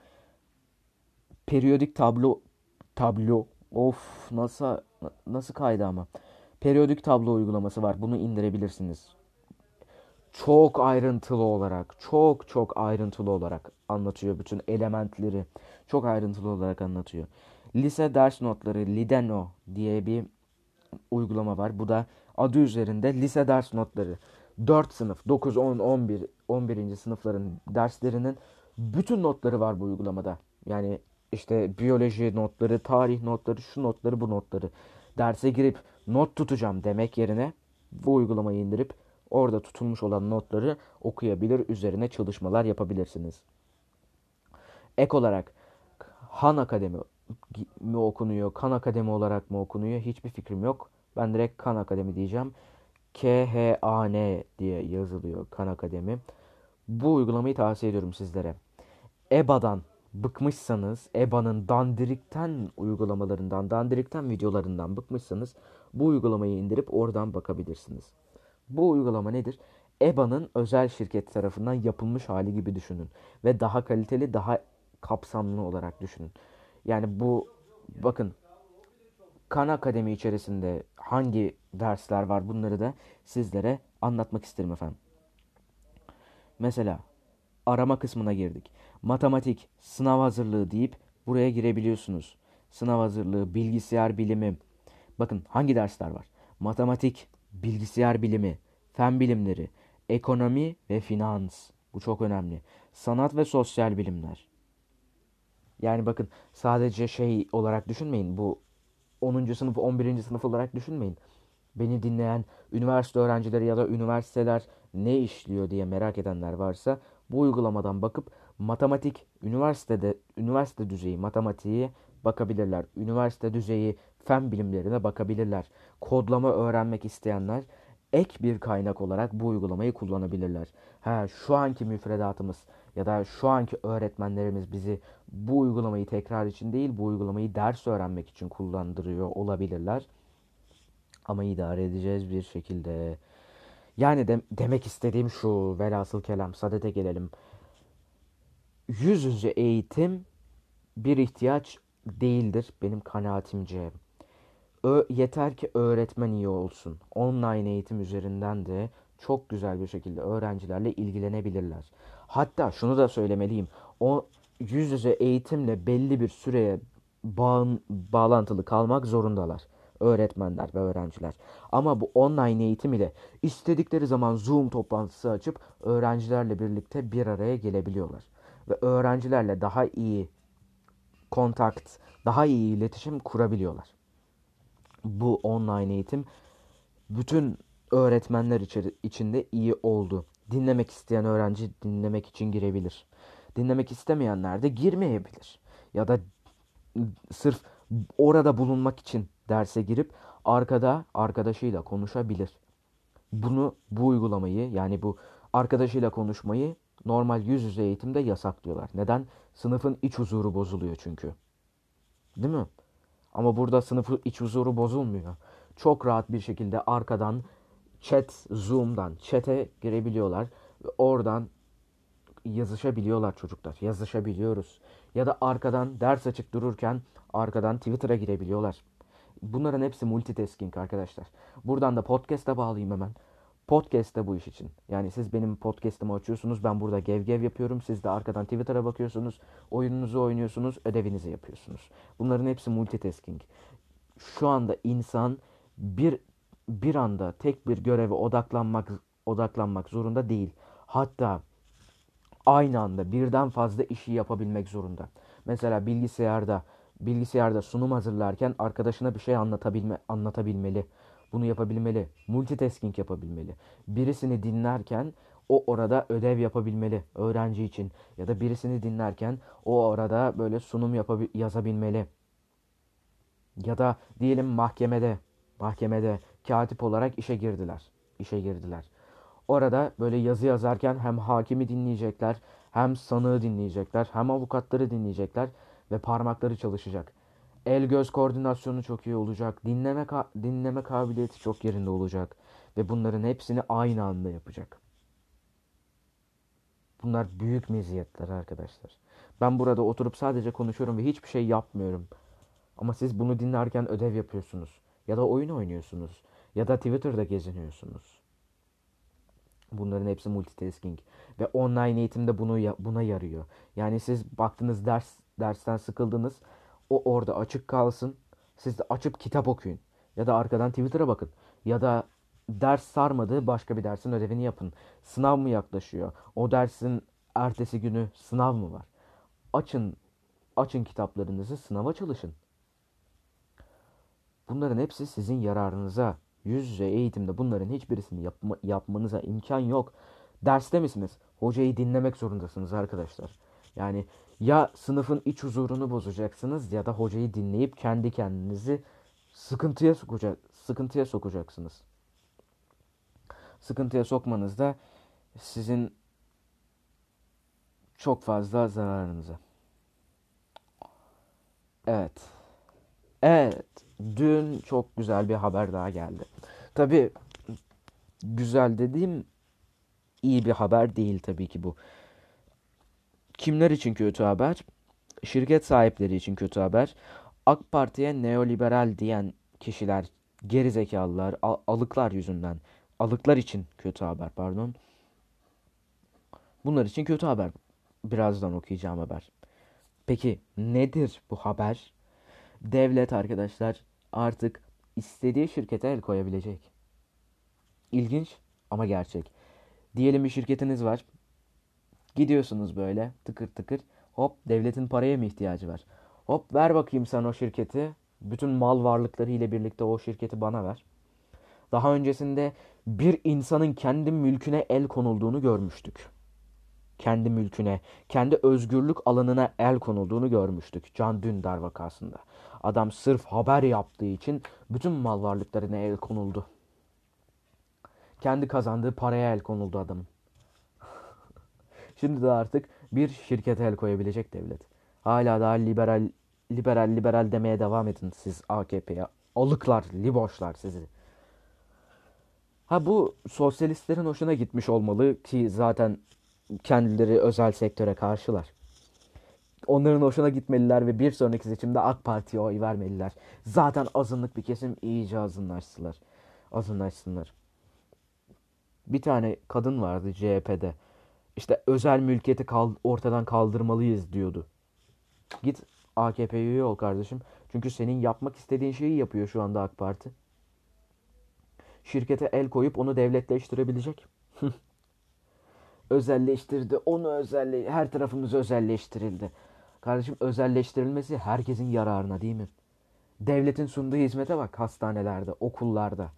Periyodik tablo tablo of nasıl nasıl kaydı ama. Periyodik tablo uygulaması var. Bunu indirebilirsiniz. Çok ayrıntılı olarak, çok çok ayrıntılı olarak anlatıyor bütün elementleri. Çok ayrıntılı olarak anlatıyor. Lise ders notları Lideno diye bir uygulama var. Bu da adı üzerinde lise ders notları. 4 sınıf, 9, 10, 11, 11. sınıfların derslerinin bütün notları var bu uygulamada. Yani işte biyoloji notları, tarih notları, şu notları, bu notları. Derse girip not tutacağım demek yerine bu uygulamayı indirip orada tutulmuş olan notları okuyabilir, üzerine çalışmalar yapabilirsiniz. Ek olarak Han Akademi mi okunuyor, Kan Akademi olarak mı okunuyor hiçbir fikrim yok. Ben direkt Kan Akademi diyeceğim. K-H-A-N diye yazılıyor Kan Akademi. Bu uygulamayı tavsiye ediyorum sizlere. EBA'dan bıkmışsanız, EBA'nın dandirikten uygulamalarından, dandirikten videolarından bıkmışsanız bu uygulamayı indirip oradan bakabilirsiniz. Bu uygulama nedir? EBA'nın özel şirket tarafından yapılmış hali gibi düşünün. Ve daha kaliteli, daha kapsamlı olarak düşünün. Yani bu bakın Kan Akademi içerisinde hangi dersler var bunları da sizlere anlatmak isterim efendim. Mesela arama kısmına girdik. Matematik, sınav hazırlığı deyip buraya girebiliyorsunuz. Sınav hazırlığı, bilgisayar bilimi. Bakın hangi dersler var? Matematik, bilgisayar bilimi, fen bilimleri, ekonomi ve finans. Bu çok önemli. Sanat ve sosyal bilimler. Yani bakın sadece şey olarak düşünmeyin. Bu 10. sınıf, 11. sınıf olarak düşünmeyin. Beni dinleyen üniversite öğrencileri ya da üniversiteler ne işliyor diye merak edenler varsa bu uygulamadan bakıp matematik üniversitede üniversite düzeyi matematiğe bakabilirler. Üniversite düzeyi fen bilimlerine bakabilirler. Kodlama öğrenmek isteyenler ek bir kaynak olarak bu uygulamayı kullanabilirler. Ha şu anki müfredatımız ya da şu anki öğretmenlerimiz bizi bu uygulamayı tekrar için değil bu uygulamayı ders öğrenmek için kullandırıyor olabilirler. Ama idare edeceğiz bir şekilde. Yani de, demek istediğim şu velhasıl kelam sadete gelelim. Yüz yüze eğitim bir ihtiyaç değildir benim kanaatimce. Ö yeter ki öğretmen iyi olsun. Online eğitim üzerinden de çok güzel bir şekilde öğrencilerle ilgilenebilirler. Hatta şunu da söylemeliyim. O yüz yüze eğitimle belli bir süreye bağın, bağlantılı kalmak zorundalar. Öğretmenler ve öğrenciler. Ama bu online eğitim ile istedikleri zaman Zoom toplantısı açıp öğrencilerle birlikte bir araya gelebiliyorlar. Ve öğrencilerle daha iyi kontakt, daha iyi iletişim kurabiliyorlar. Bu online eğitim bütün öğretmenler içinde iyi oldu. Dinlemek isteyen öğrenci dinlemek için girebilir. Dinlemek istemeyenler de girmeyebilir. Ya da sırf orada bulunmak için derse girip arkada arkadaşıyla konuşabilir. Bunu bu uygulamayı yani bu arkadaşıyla konuşmayı normal yüz yüze eğitimde yasaklıyorlar. Neden? Sınıfın iç huzuru bozuluyor çünkü. Değil mi? Ama burada sınıfın iç huzuru bozulmuyor. Çok rahat bir şekilde arkadan chat Zoom'dan chat'e girebiliyorlar ve oradan yazışabiliyorlar çocuklar. Yazışabiliyoruz. Ya da arkadan ders açık dururken arkadan Twitter'a girebiliyorlar. Bunların hepsi multitasking arkadaşlar. Buradan da podcast'a bağlayayım hemen. Podcast da bu iş için. Yani siz benim podcast'ımı açıyorsunuz. Ben burada gev gev yapıyorum. Siz de arkadan Twitter'a bakıyorsunuz. Oyununuzu oynuyorsunuz. Ödevinizi yapıyorsunuz. Bunların hepsi multitasking. Şu anda insan bir bir anda tek bir göreve odaklanmak odaklanmak zorunda değil. Hatta aynı anda birden fazla işi yapabilmek zorunda. Mesela bilgisayarda bilgisayarda sunum hazırlarken arkadaşına bir şey anlatabilme anlatabilmeli. Bunu yapabilmeli. Multitasking yapabilmeli. Birisini dinlerken o orada ödev yapabilmeli öğrenci için ya da birisini dinlerken o orada böyle sunum yapabil yazabilmeli. Ya da diyelim mahkemede mahkemede katip olarak işe girdiler. İşe girdiler. Orada böyle yazı yazarken hem hakimi dinleyecekler, hem sanığı dinleyecekler, hem avukatları dinleyecekler ve parmakları çalışacak. El göz koordinasyonu çok iyi olacak. Dinleme dinleme kabiliyeti çok yerinde olacak ve bunların hepsini aynı anda yapacak. Bunlar büyük meziyetler arkadaşlar. Ben burada oturup sadece konuşuyorum ve hiçbir şey yapmıyorum. Ama siz bunu dinlerken ödev yapıyorsunuz. Ya da oyun oynuyorsunuz. Ya da Twitter'da geziniyorsunuz. Bunların hepsi multitasking. Ve online eğitimde bunu buna yarıyor. Yani siz baktınız ders dersten sıkıldınız. O orada açık kalsın. Siz de açıp kitap okuyun. Ya da arkadan Twitter'a bakın. Ya da ders sarmadı başka bir dersin ödevini yapın. Sınav mı yaklaşıyor? O dersin ertesi günü sınav mı var? Açın açın kitaplarınızı sınava çalışın. Bunların hepsi sizin yararınıza. Yüz yüze eğitimde bunların hiçbirisini yapma, yapmanıza imkan yok. Derste misiniz? Hocayı dinlemek zorundasınız arkadaşlar. Yani ya sınıfın iç huzurunu bozacaksınız ya da hocayı dinleyip kendi kendinizi sıkıntıya sokacak sıkıntıya sokacaksınız. Sıkıntıya sokmanız da sizin çok fazla zararınıza. Evet. Evet. Dün çok güzel bir haber daha geldi. Tabi güzel dediğim iyi bir haber değil tabii ki bu. Kimler için kötü haber? Şirket sahipleri için kötü haber. AK Parti'ye neoliberal diyen kişiler, gerizekalılar, alıklar yüzünden, alıklar için kötü haber pardon. Bunlar için kötü haber. Birazdan okuyacağım haber. Peki nedir bu haber? Devlet arkadaşlar artık istediği şirkete el koyabilecek. İlginç ama gerçek. Diyelim bir şirketiniz var. Gidiyorsunuz böyle tıkır tıkır. Hop devletin paraya mı ihtiyacı var? Hop ver bakayım sen o şirketi. Bütün mal varlıkları ile birlikte o şirketi bana ver. Daha öncesinde bir insanın kendi mülküne el konulduğunu görmüştük. Kendi mülküne, kendi özgürlük alanına el konulduğunu görmüştük. Can Dündar vakasında. Adam sırf haber yaptığı için bütün mal varlıklarına el konuldu. Kendi kazandığı paraya el konuldu adamın. Şimdi de artık bir şirkete el koyabilecek devlet. Hala daha liberal liberal liberal demeye devam edin siz AKP'ye. Alıklar, liboşlar sizi. Ha bu sosyalistlerin hoşuna gitmiş olmalı ki zaten kendileri özel sektöre karşılar. Onların hoşuna gitmeliler ve bir sonraki seçimde AK Parti'ye oy vermeliler. Zaten azınlık bir kesim iyice azınlaştılar. Azınlaşsınlar. Bir tane kadın vardı CHP'de. İşte özel mülkiyeti ortadan kaldırmalıyız diyordu. Git AKP'ye üye ol kardeşim. Çünkü senin yapmak istediğin şeyi yapıyor şu anda AK Parti. Şirkete el koyup onu devletleştirebilecek. <laughs> Özelleştirdi. Onu özelleştirdi. Her tarafımız özelleştirildi. Kardeşim özelleştirilmesi herkesin yararına değil mi? Devletin sunduğu hizmete bak hastanelerde, okullarda.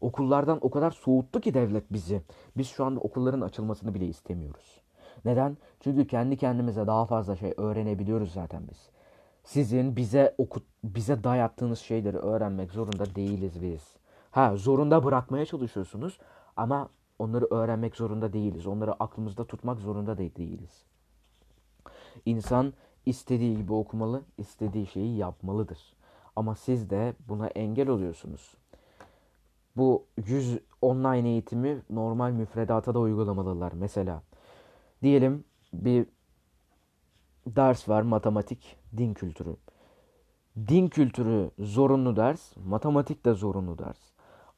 Okullardan o kadar soğuttu ki devlet bizi. Biz şu anda okulların açılmasını bile istemiyoruz. Neden? Çünkü kendi kendimize daha fazla şey öğrenebiliyoruz zaten biz. Sizin bize okut bize dayattığınız şeyleri öğrenmek zorunda değiliz biz. Ha zorunda bırakmaya çalışıyorsunuz ama onları öğrenmek zorunda değiliz. Onları aklımızda tutmak zorunda da değiliz. İnsan istediği gibi okumalı, istediği şeyi yapmalıdır. Ama siz de buna engel oluyorsunuz. Bu yüz online eğitimi normal müfredata da uygulamalılar. Mesela diyelim bir ders var matematik, din kültürü. Din kültürü zorunlu ders, matematik de zorunlu ders.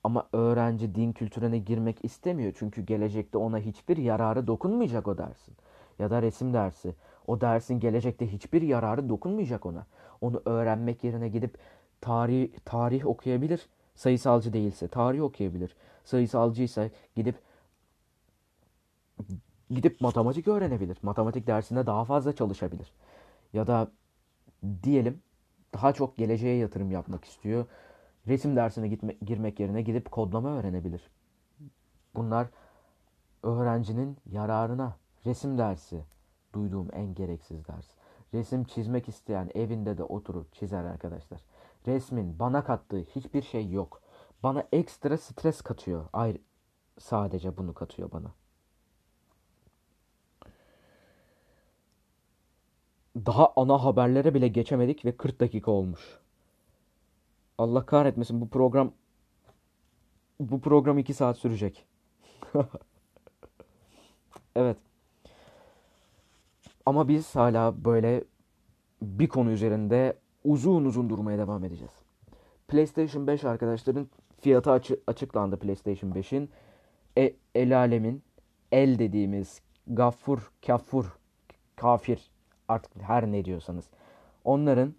Ama öğrenci din kültürüne girmek istemiyor. Çünkü gelecekte ona hiçbir yararı dokunmayacak o dersin. Ya da resim dersi. O dersin gelecekte hiçbir yararı dokunmayacak ona. Onu öğrenmek yerine gidip tarih, tarih okuyabilir. Sayısalcı değilse tarih okuyabilir. Sayısalcıysa gidip gidip matematik öğrenebilir. Matematik dersinde daha fazla çalışabilir. Ya da diyelim daha çok geleceğe yatırım yapmak istiyor. Resim dersine gitme, girmek yerine gidip kodlama öğrenebilir. Bunlar öğrencinin yararına. Resim dersi duyduğum en gereksiz ders. Resim çizmek isteyen evinde de oturup çizer arkadaşlar. Resmin bana kattığı hiçbir şey yok. Bana ekstra stres katıyor. Ayrı sadece bunu katıyor bana. Daha ana haberlere bile geçemedik ve 40 dakika olmuş. Allah kahretmesin bu program bu program 2 saat sürecek. <laughs> evet. Ama biz hala böyle bir konu üzerinde uzun uzun durmaya devam edeceğiz. PlayStation 5 arkadaşların fiyatı açı- açıklandı PlayStation 5'in. E, el alemin el dediğimiz gaffur, kafur, kafir artık her ne diyorsanız. Onların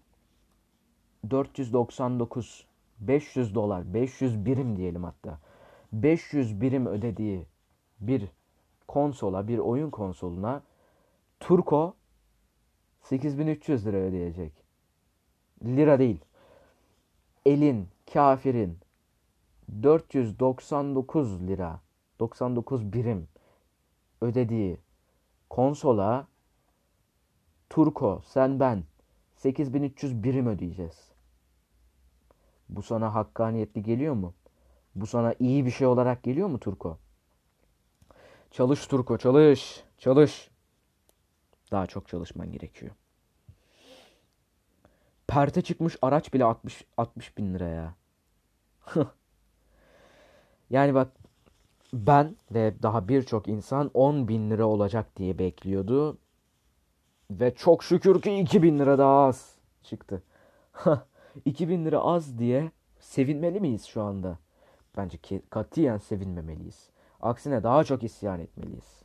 499 500 dolar 500 birim diyelim hatta 500 birim ödediği bir konsola bir oyun konsoluna Turko 8300 lira ödeyecek. Lira değil. Elin, kafirin 499 lira 99 birim ödediği konsola Turko, sen ben 8300 birim ödeyeceğiz. Bu sana hakkaniyetli geliyor mu? Bu sana iyi bir şey olarak geliyor mu Turko? Çalış Turko, çalış. Çalış. Daha çok çalışman gerekiyor. Perte çıkmış araç bile 60, 60 bin lira ya. <laughs> yani bak ben ve daha birçok insan 10 bin lira olacak diye bekliyordu. Ve çok şükür ki 2000 lira daha az çıktı. <laughs> 2000 lira az diye sevinmeli miyiz şu anda? Bence ki katiyen sevinmemeliyiz. Aksine daha çok isyan etmeliyiz.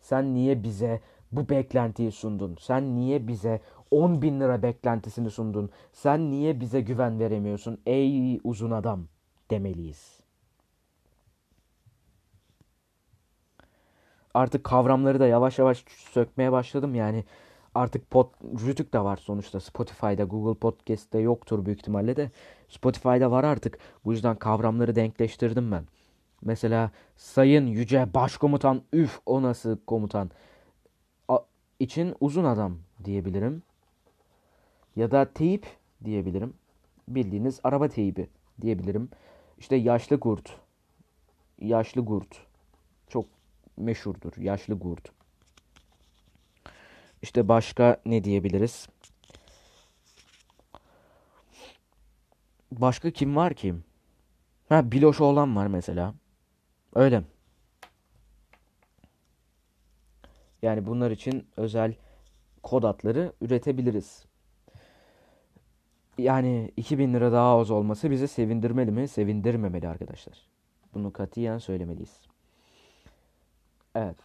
Sen niye bize bu beklentiyi sundun? Sen niye bize 10 bin lira beklentisini sundun? Sen niye bize güven veremiyorsun? Ey uzun adam demeliyiz. Artık kavramları da yavaş yavaş sökmeye başladım yani. Artık pod, Rütük de var sonuçta. Spotify'da, Google Podcast'te yoktur büyük ihtimalle de. Spotify'da var artık. Bu yüzden kavramları denkleştirdim ben. Mesela Sayın Yüce Başkomutan Üf o nasıl komutan için uzun adam diyebilirim. Ya da teyip diyebilirim. Bildiğiniz araba teybi diyebilirim. İşte yaşlı kurt. Yaşlı kurt. Çok meşhurdur. Yaşlı kurt. İşte başka ne diyebiliriz? Başka kim var ki? Ha Biloş olan var mesela. Öyle. Yani bunlar için özel kod adları üretebiliriz. Yani 2000 lira daha az olması bizi sevindirmeli mi? Sevindirmemeli arkadaşlar. Bunu katiyen söylemeliyiz. Evet.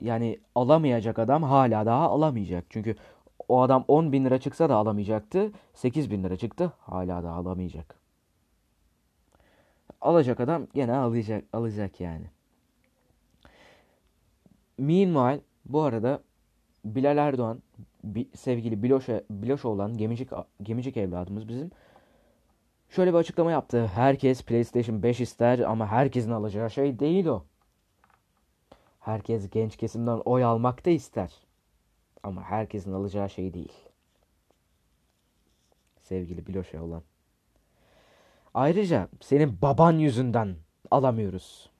Yani alamayacak adam hala daha alamayacak. Çünkü o adam 10 bin lira çıksa da alamayacaktı. 8 bin lira çıktı hala da alamayacak. Alacak adam gene alacak, alacak yani. Meanwhile bu arada Bilal Erdoğan sevgili Biloş, Biloş olan gemicik, gemicik evladımız bizim şöyle bir açıklama yaptı. Herkes PlayStation 5 ister ama herkesin alacağı şey değil o. Herkes genç kesimden oy almak da ister. Ama herkesin alacağı şey değil. Sevgili Biloş'a olan. Ayrıca senin baban yüzünden alamıyoruz.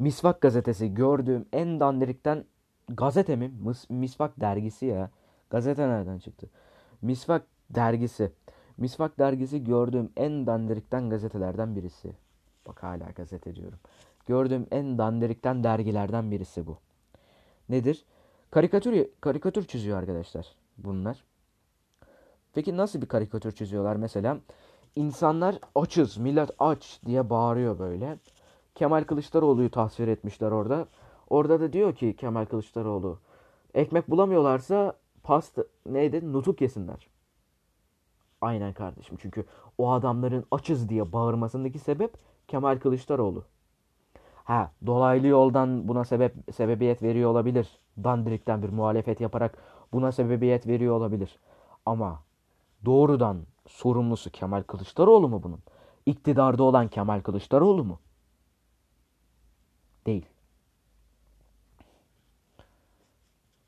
Misvak gazetesi gördüğüm en dandirikten gazete mi? Mis, Misvak dergisi ya. Gazete nereden çıktı? Misvak dergisi. Misvak dergisi gördüğüm en dandirikten gazetelerden birisi. Bak hala gazete diyorum. Gördüğüm en dandirikten dergilerden birisi bu. Nedir? Karikatür karikatür çiziyor arkadaşlar bunlar. Peki nasıl bir karikatür çiziyorlar mesela? İnsanlar açız, millet aç diye bağırıyor böyle. Kemal Kılıçdaroğlu'yu tasvir etmişler orada. Orada da diyor ki Kemal Kılıçdaroğlu ekmek bulamıyorlarsa pasta neydi nutuk yesinler. Aynen kardeşim çünkü o adamların açız diye bağırmasındaki sebep Kemal Kılıçdaroğlu. Ha dolaylı yoldan buna sebep sebebiyet veriyor olabilir. Dandirikten bir muhalefet yaparak buna sebebiyet veriyor olabilir. Ama doğrudan sorumlusu Kemal Kılıçdaroğlu mu bunun? İktidarda olan Kemal Kılıçdaroğlu mu? Değil.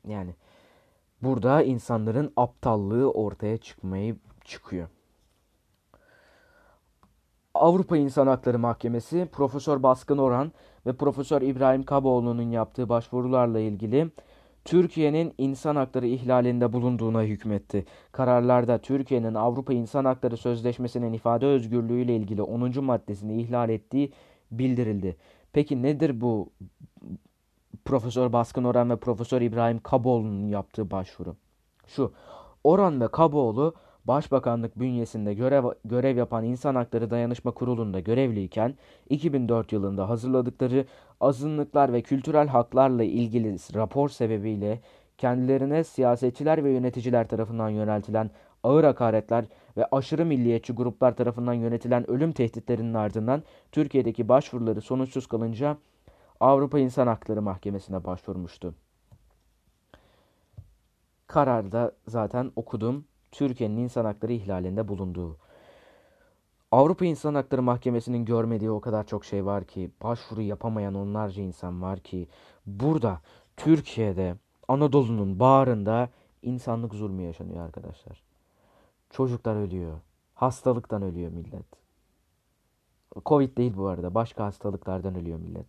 Yani burada insanların aptallığı ortaya çıkmayı çıkıyor. Avrupa İnsan Hakları Mahkemesi Profesör Baskın Orhan ve Profesör İbrahim Kaboğlu'nun yaptığı başvurularla ilgili Türkiye'nin insan hakları ihlalinde bulunduğuna hükmetti. Kararlarda Türkiye'nin Avrupa İnsan Hakları Sözleşmesi'nin ifade özgürlüğü ile ilgili 10. maddesini ihlal ettiği bildirildi. Peki nedir bu Profesör Baskın Orhan ve Profesör İbrahim Kaboğlu'nun yaptığı başvuru? Şu, Orhan ve Kaboğlu Başbakanlık bünyesinde görev, görev yapan İnsan Hakları Dayanışma Kurulu'nda görevliyken 2004 yılında hazırladıkları azınlıklar ve kültürel haklarla ilgili rapor sebebiyle kendilerine siyasetçiler ve yöneticiler tarafından yöneltilen ağır hakaretler ve aşırı milliyetçi gruplar tarafından yönetilen ölüm tehditlerinin ardından Türkiye'deki başvuruları sonuçsuz kalınca Avrupa İnsan Hakları Mahkemesi'ne başvurmuştu. Kararda zaten okudum. Türkiye'nin insan hakları ihlalinde bulunduğu. Avrupa İnsan Hakları Mahkemesi'nin görmediği o kadar çok şey var ki, başvuru yapamayan onlarca insan var ki, burada Türkiye'de Anadolu'nun bağrında insanlık zulmü yaşanıyor arkadaşlar. Çocuklar ölüyor. Hastalıktan ölüyor millet. Covid değil bu arada. Başka hastalıklardan ölüyor millet.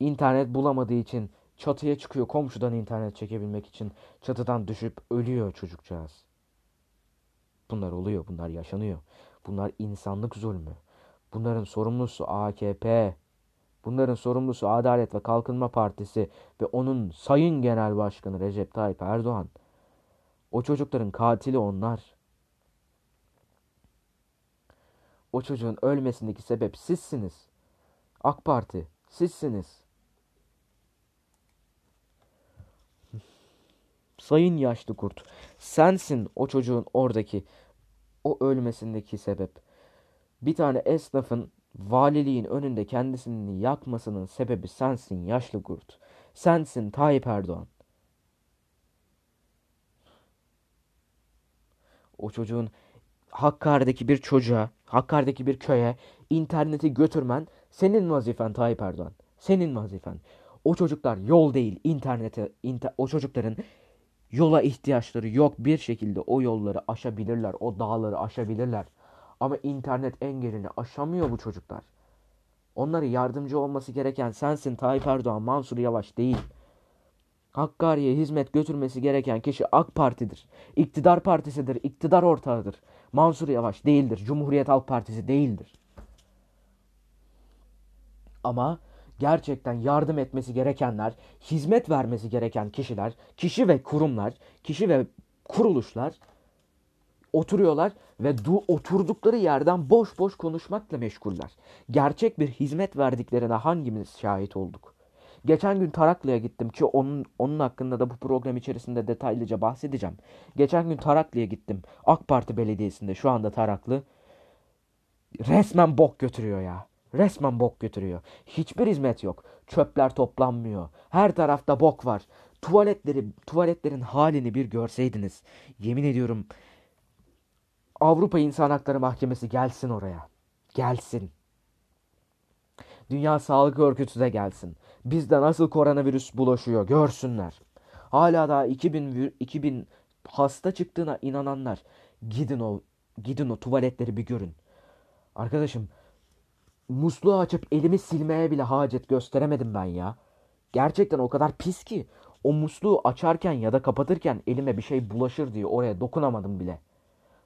İnternet bulamadığı için çatıya çıkıyor komşudan internet çekebilmek için. Çatıdan düşüp ölüyor çocukcağız. Bunlar oluyor, bunlar yaşanıyor. Bunlar insanlık zulmü. Bunların sorumlusu AKP. Bunların sorumlusu Adalet ve Kalkınma Partisi ve onun Sayın Genel Başkanı Recep Tayyip Erdoğan. O çocukların katili onlar. O çocuğun ölmesindeki sebep sizsiniz. AK Parti sizsiniz. <laughs> Sayın yaşlı kurt, sensin o çocuğun oradaki o ölmesindeki sebep. Bir tane esnafın valiliğin önünde kendisini yakmasının sebebi sensin yaşlı kurt. Sensin Tayyip Erdoğan. O çocuğun Hakkari'deki bir çocuğa, Hakkari'deki bir köye interneti götürmen senin vazifen Tayyip Erdoğan. Senin vazifen. O çocuklar yol değil internete, inter, o çocukların Yola ihtiyaçları yok bir şekilde o yolları aşabilirler, o dağları aşabilirler. Ama internet engelini aşamıyor bu çocuklar. Onlara yardımcı olması gereken sensin Tayyip Erdoğan, Mansur Yavaş değil. Hakkari'ye hizmet götürmesi gereken kişi AK Parti'dir. İktidar partisidir, iktidar ortağıdır. Mansur Yavaş değildir, Cumhuriyet Halk Partisi değildir. Ama gerçekten yardım etmesi gerekenler, hizmet vermesi gereken kişiler, kişi ve kurumlar, kişi ve kuruluşlar oturuyorlar ve du- oturdukları yerden boş boş konuşmakla meşguller. Gerçek bir hizmet verdiklerine hangimiz şahit olduk? Geçen gün Taraklı'ya gittim ki onun, onun hakkında da bu program içerisinde detaylıca bahsedeceğim. Geçen gün Taraklı'ya gittim. AK Parti Belediyesi'nde şu anda Taraklı. Resmen bok götürüyor ya. Resmen bok götürüyor. Hiçbir hizmet yok. Çöpler toplanmıyor. Her tarafta bok var. Tuvaletleri, tuvaletlerin halini bir görseydiniz. Yemin ediyorum Avrupa İnsan Hakları Mahkemesi gelsin oraya. Gelsin. Dünya Sağlık Örgütü de gelsin. Bizde nasıl koronavirüs bulaşıyor görsünler. Hala daha 2000 2000 hasta çıktığına inananlar gidin o gidin o tuvaletleri bir görün. Arkadaşım musluğu açıp elimi silmeye bile hacet gösteremedim ben ya. Gerçekten o kadar pis ki o musluğu açarken ya da kapatırken elime bir şey bulaşır diye oraya dokunamadım bile.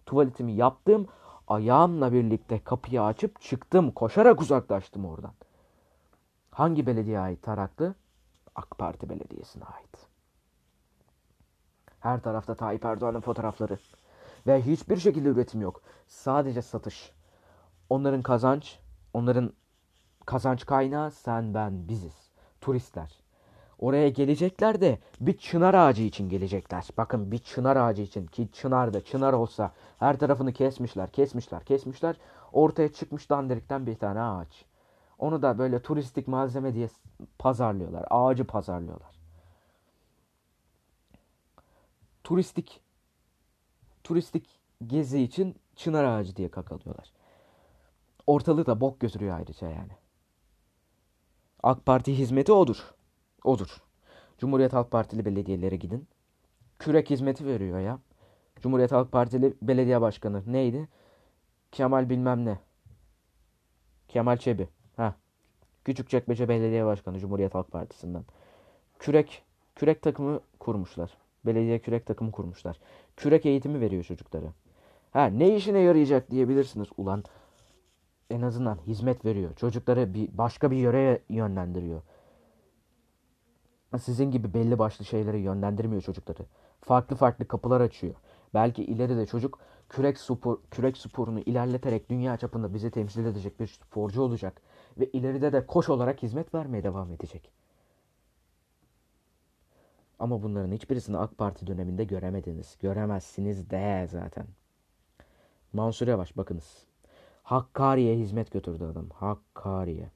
Tuvaletimi yaptım, ayağımla birlikte kapıyı açıp çıktım, koşarak uzaklaştım oradan. Hangi belediye ait Taraklı? AK Parti Belediyesi'ne ait. Her tarafta Tayyip Erdoğan'ın fotoğrafları. Ve hiçbir şekilde üretim yok. Sadece satış. Onların kazanç Onların kazanç kaynağı sen ben biziz. Turistler. Oraya gelecekler de bir çınar ağacı için gelecekler. Bakın bir çınar ağacı için ki çınar da çınar olsa her tarafını kesmişler, kesmişler, kesmişler. Ortaya çıkmış dandirikten bir tane ağaç. Onu da böyle turistik malzeme diye pazarlıyorlar. Ağacı pazarlıyorlar. Turistik turistik gezi için çınar ağacı diye kakalıyorlar. Ortalığı da bok götürüyor ayrıca yani. AK Parti hizmeti odur. Odur. Cumhuriyet Halk Partili belediyelere gidin. Kürek hizmeti veriyor ya. Cumhuriyet Halk Partili belediye başkanı neydi? Kemal bilmem ne. Kemal Çebi. Küçükçekmece Belediye Başkanı Cumhuriyet Halk Partisi'nden. Kürek kürek takımı kurmuşlar. Belediye kürek takımı kurmuşlar. Kürek eğitimi veriyor çocuklara. Ha ne işine yarayacak diyebilirsiniz. Ulan en azından hizmet veriyor. Çocukları bir başka bir yöre yönlendiriyor. Sizin gibi belli başlı şeyleri yönlendirmiyor çocukları. Farklı farklı kapılar açıyor. Belki ileride çocuk kürek spor kürek sporunu ilerleterek dünya çapında bizi temsil edecek bir sporcu olacak ve ileride de koş olarak hizmet vermeye devam edecek. Ama bunların hiçbirisini AK Parti döneminde göremediniz. Göremezsiniz de zaten. Mansur Yavaş bakınız. Hakkari'ye hizmet götürdü adam. Hakkari'ye.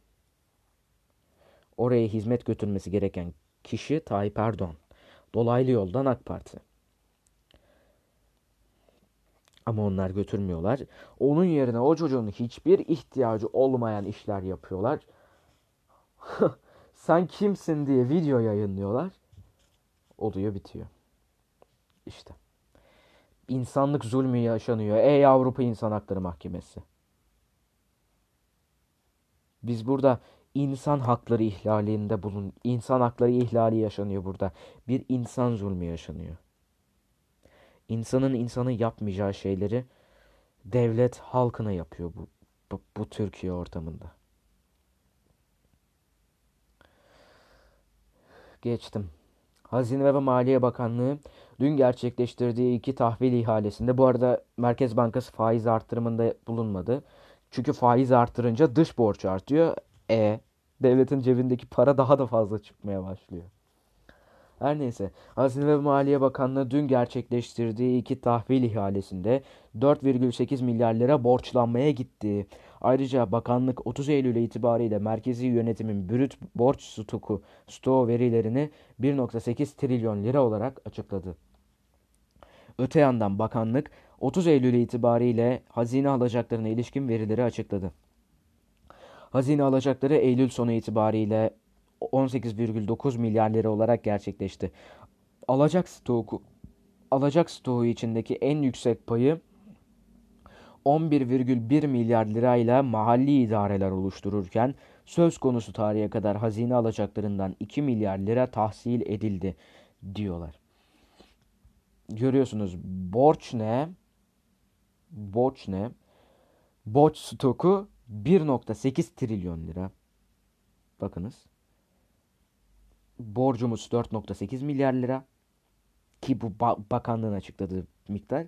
Oraya hizmet götürmesi gereken kişi Tayyip Erdoğan. Dolaylı yoldan AK Parti. Ama onlar götürmüyorlar. Onun yerine o çocuğun hiçbir ihtiyacı olmayan işler yapıyorlar. <laughs> Sen kimsin diye video yayınlıyorlar. Oluyor bitiyor. İşte. İnsanlık zulmü yaşanıyor. Ey Avrupa İnsan Hakları Mahkemesi. Biz burada insan hakları ihlalinde bulun. İnsan hakları ihlali yaşanıyor burada. Bir insan zulmü yaşanıyor. İnsanın insanı yapmayacağı şeyleri devlet halkına yapıyor bu, bu, bu Türkiye ortamında. Geçtim. Hazine ve Maliye Bakanlığı dün gerçekleştirdiği iki tahvil ihalesinde bu arada Merkez Bankası faiz artırımında bulunmadı. Çünkü faiz artırınca dış borç artıyor. E devletin cebindeki para daha da fazla çıkmaya başlıyor. Her neyse Hazine ve Maliye Bakanlığı dün gerçekleştirdiği iki tahvil ihalesinde 4,8 milyar lira borçlanmaya gitti. Ayrıca bakanlık 30 Eylül itibariyle merkezi yönetimin brüt borç stoku stoğu verilerini 1.8 trilyon lira olarak açıkladı. Öte yandan bakanlık 30 Eylül itibariyle hazine alacaklarına ilişkin verileri açıkladı. Hazine alacakları Eylül sonu itibariyle 18,9 milyar lira olarak gerçekleşti. Alacak stoğu alacak stoğu içindeki en yüksek payı 11,1 milyar lirayla mahalli idareler oluştururken söz konusu tarihe kadar hazine alacaklarından 2 milyar lira tahsil edildi diyorlar. Görüyorsunuz borç ne? Borç ne? Borç stoku 1.8 trilyon lira. Bakınız. Borcumuz 4.8 milyar lira. Ki bu bakanlığın açıkladığı miktar.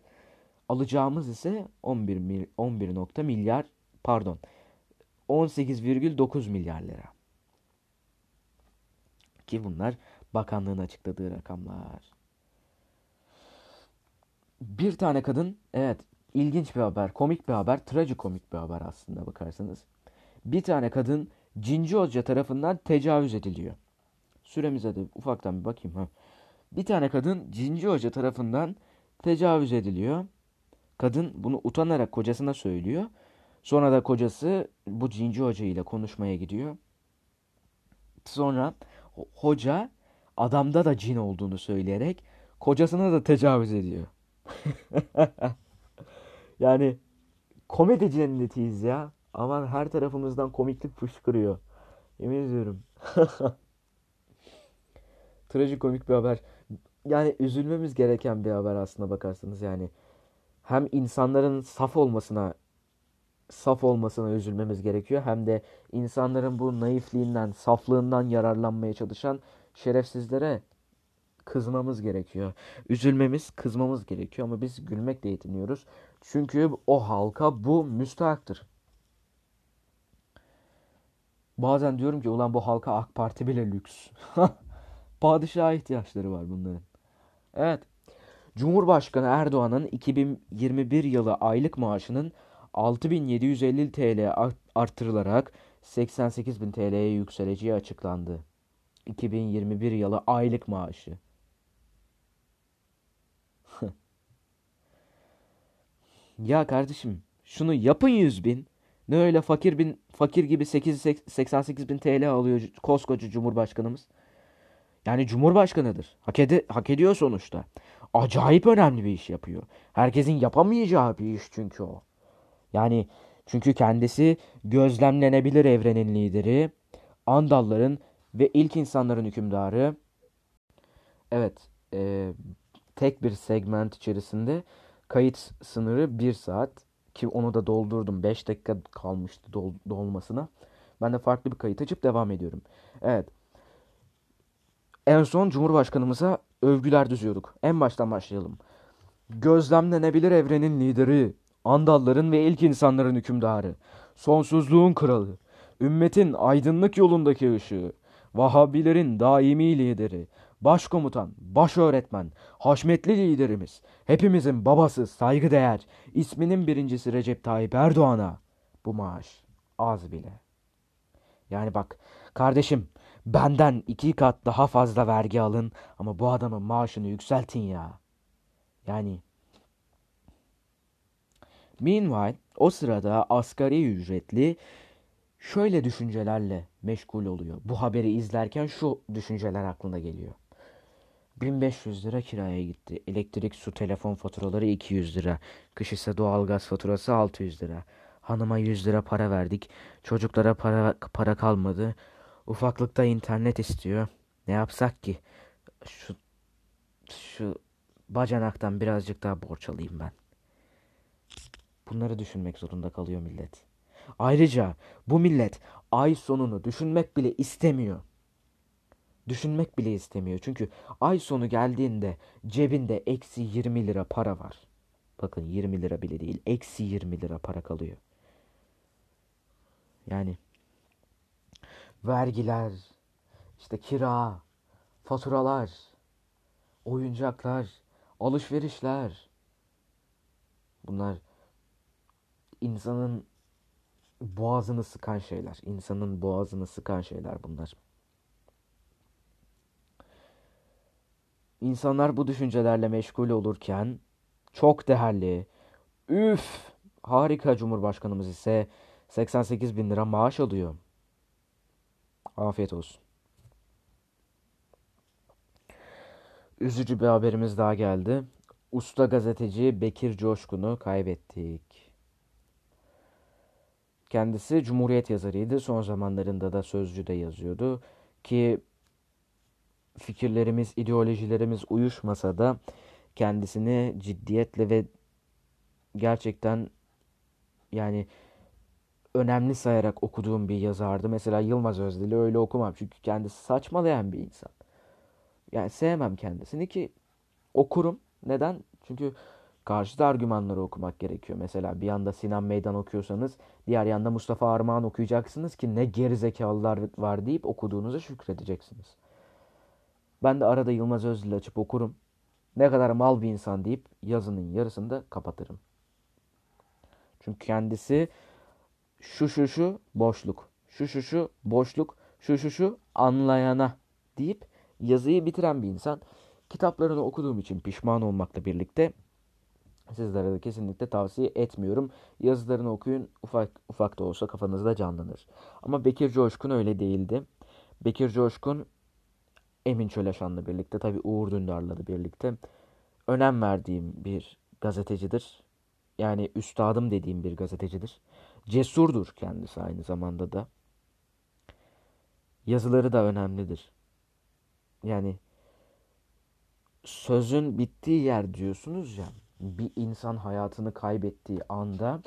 Alacağımız ise 11 11 nokta milyar pardon 18,9 milyar lira. Ki bunlar bakanlığın açıkladığı rakamlar. Bir tane kadın evet ilginç bir haber, komik bir haber, trajikomik bir haber aslında bakarsanız. Bir tane kadın cinci hoca tarafından tecavüz ediliyor. Süremize de ufaktan bir bakayım ha. Bir tane kadın cinci hoca tarafından tecavüz ediliyor. Kadın bunu utanarak kocasına söylüyor. Sonra da kocası bu cinci hoca ile konuşmaya gidiyor. Sonra hoca adamda da cin olduğunu söyleyerek kocasına da tecavüz ediyor. <laughs> yani komedi cennetiyiz ya. Aman her tarafımızdan komiklik fışkırıyor. Yemin ediyorum. <laughs> Trajikomik bir haber. Yani üzülmemiz gereken bir haber aslında bakarsanız yani. Hem insanların saf olmasına saf olmasına üzülmemiz gerekiyor. Hem de insanların bu naifliğinden, saflığından yararlanmaya çalışan şerefsizlere kızmamız gerekiyor. Üzülmemiz, kızmamız gerekiyor ama biz gülmekle yetiniyoruz. Çünkü o halka bu müstahaktır. Bazen diyorum ki ulan bu halka AK Parti bile lüks. <laughs> Padişaha ihtiyaçları var bunların. Evet. Cumhurbaşkanı Erdoğan'ın 2021 yılı aylık maaşının 6750 TL artırılarak 88.000 TL'ye yükseleceği açıklandı. 2021 yılı aylık maaşı. <laughs> ya kardeşim şunu yapın 100 bin. Ne öyle fakir bin fakir gibi 8 88 bin TL alıyor koskoca Cumhurbaşkanımız. Yani Cumhurbaşkanıdır. Hak, ed hak ediyor sonuçta. Acayip önemli bir iş yapıyor. Herkesin yapamayacağı bir iş çünkü o. Yani Çünkü kendisi gözlemlenebilir evrenin lideri, Andalların ve ilk insanların hükümdarı. Evet, e, tek bir segment içerisinde kayıt sınırı 1 saat ki onu da doldurdum. 5 dakika kalmıştı dol, dolmasına. Ben de farklı bir kayıt açıp devam ediyorum. Evet. En son Cumhurbaşkanımıza övgüler düzüyorduk. En baştan başlayalım. Gözlemlenebilir evrenin lideri, Andalların ve ilk insanların hükümdarı, sonsuzluğun kralı, ümmetin aydınlık yolundaki ışığı, Vahabilerin daimi lideri, başkomutan, baş öğretmen, haşmetli liderimiz, hepimizin babası saygıdeğer, isminin birincisi Recep Tayyip Erdoğan'a bu maaş az bile. Yani bak kardeşim benden iki kat daha fazla vergi alın ama bu adamın maaşını yükseltin ya. Yani Meanwhile o sırada asgari ücretli şöyle düşüncelerle meşgul oluyor. Bu haberi izlerken şu düşünceler aklına geliyor. 1500 lira kiraya gitti. Elektrik, su, telefon faturaları 200 lira. Kış ise doğalgaz faturası 600 lira. Hanıma 100 lira para verdik. Çocuklara para, para kalmadı. Ufaklıkta internet istiyor. Ne yapsak ki? Şu, şu bacanaktan birazcık daha borç alayım ben. Bunları düşünmek zorunda kalıyor millet. Ayrıca bu millet ay sonunu düşünmek bile istemiyor. Düşünmek bile istemiyor. Çünkü ay sonu geldiğinde cebinde eksi 20 lira para var. Bakın 20 lira bile değil. Eksi 20 lira para kalıyor. Yani vergiler, işte kira, faturalar, oyuncaklar, alışverişler. Bunlar insanın boğazını sıkan şeyler. İnsanın boğazını sıkan şeyler bunlar. İnsanlar bu düşüncelerle meşgul olurken çok değerli, üf harika Cumhurbaşkanımız ise 88 bin lira maaş alıyor. Afiyet olsun. Üzücü bir haberimiz daha geldi. Usta gazeteci Bekir Coşkun'u kaybettik. Kendisi Cumhuriyet yazarıydı. Son zamanlarında da Sözcü'de yazıyordu. Ki fikirlerimiz, ideolojilerimiz uyuşmasa da kendisini ciddiyetle ve gerçekten yani önemli sayarak okuduğum bir yazardı. Mesela Yılmaz Özdil'i öyle okumam. Çünkü kendisi saçmalayan bir insan. Yani sevmem kendisini ki okurum. Neden? Çünkü karşıt argümanları okumak gerekiyor. Mesela bir yanda Sinan Meydan okuyorsanız diğer yanda Mustafa Armağan okuyacaksınız ki ne gerizekalılar var deyip okuduğunuza şükredeceksiniz. Ben de arada Yılmaz Özdil açıp okurum. Ne kadar mal bir insan deyip yazının yarısını da kapatırım. Çünkü kendisi şu şu şu boşluk, şu şu şu boşluk, şu şu şu anlayana deyip yazıyı bitiren bir insan. Kitaplarını okuduğum için pişman olmakla birlikte Sizlere de kesinlikle tavsiye etmiyorum. Yazılarını okuyun. Ufak ufak da olsa kafanızda canlanır. Ama Bekir Coşkun öyle değildi. Bekir Coşkun Emin Çöleşan'la birlikte tabi Uğur Dündar'la da birlikte önem verdiğim bir gazetecidir. Yani üstadım dediğim bir gazetecidir. Cesurdur kendisi aynı zamanda da. Yazıları da önemlidir. Yani sözün bittiği yer diyorsunuz ya bir insan hayatını kaybettiği anda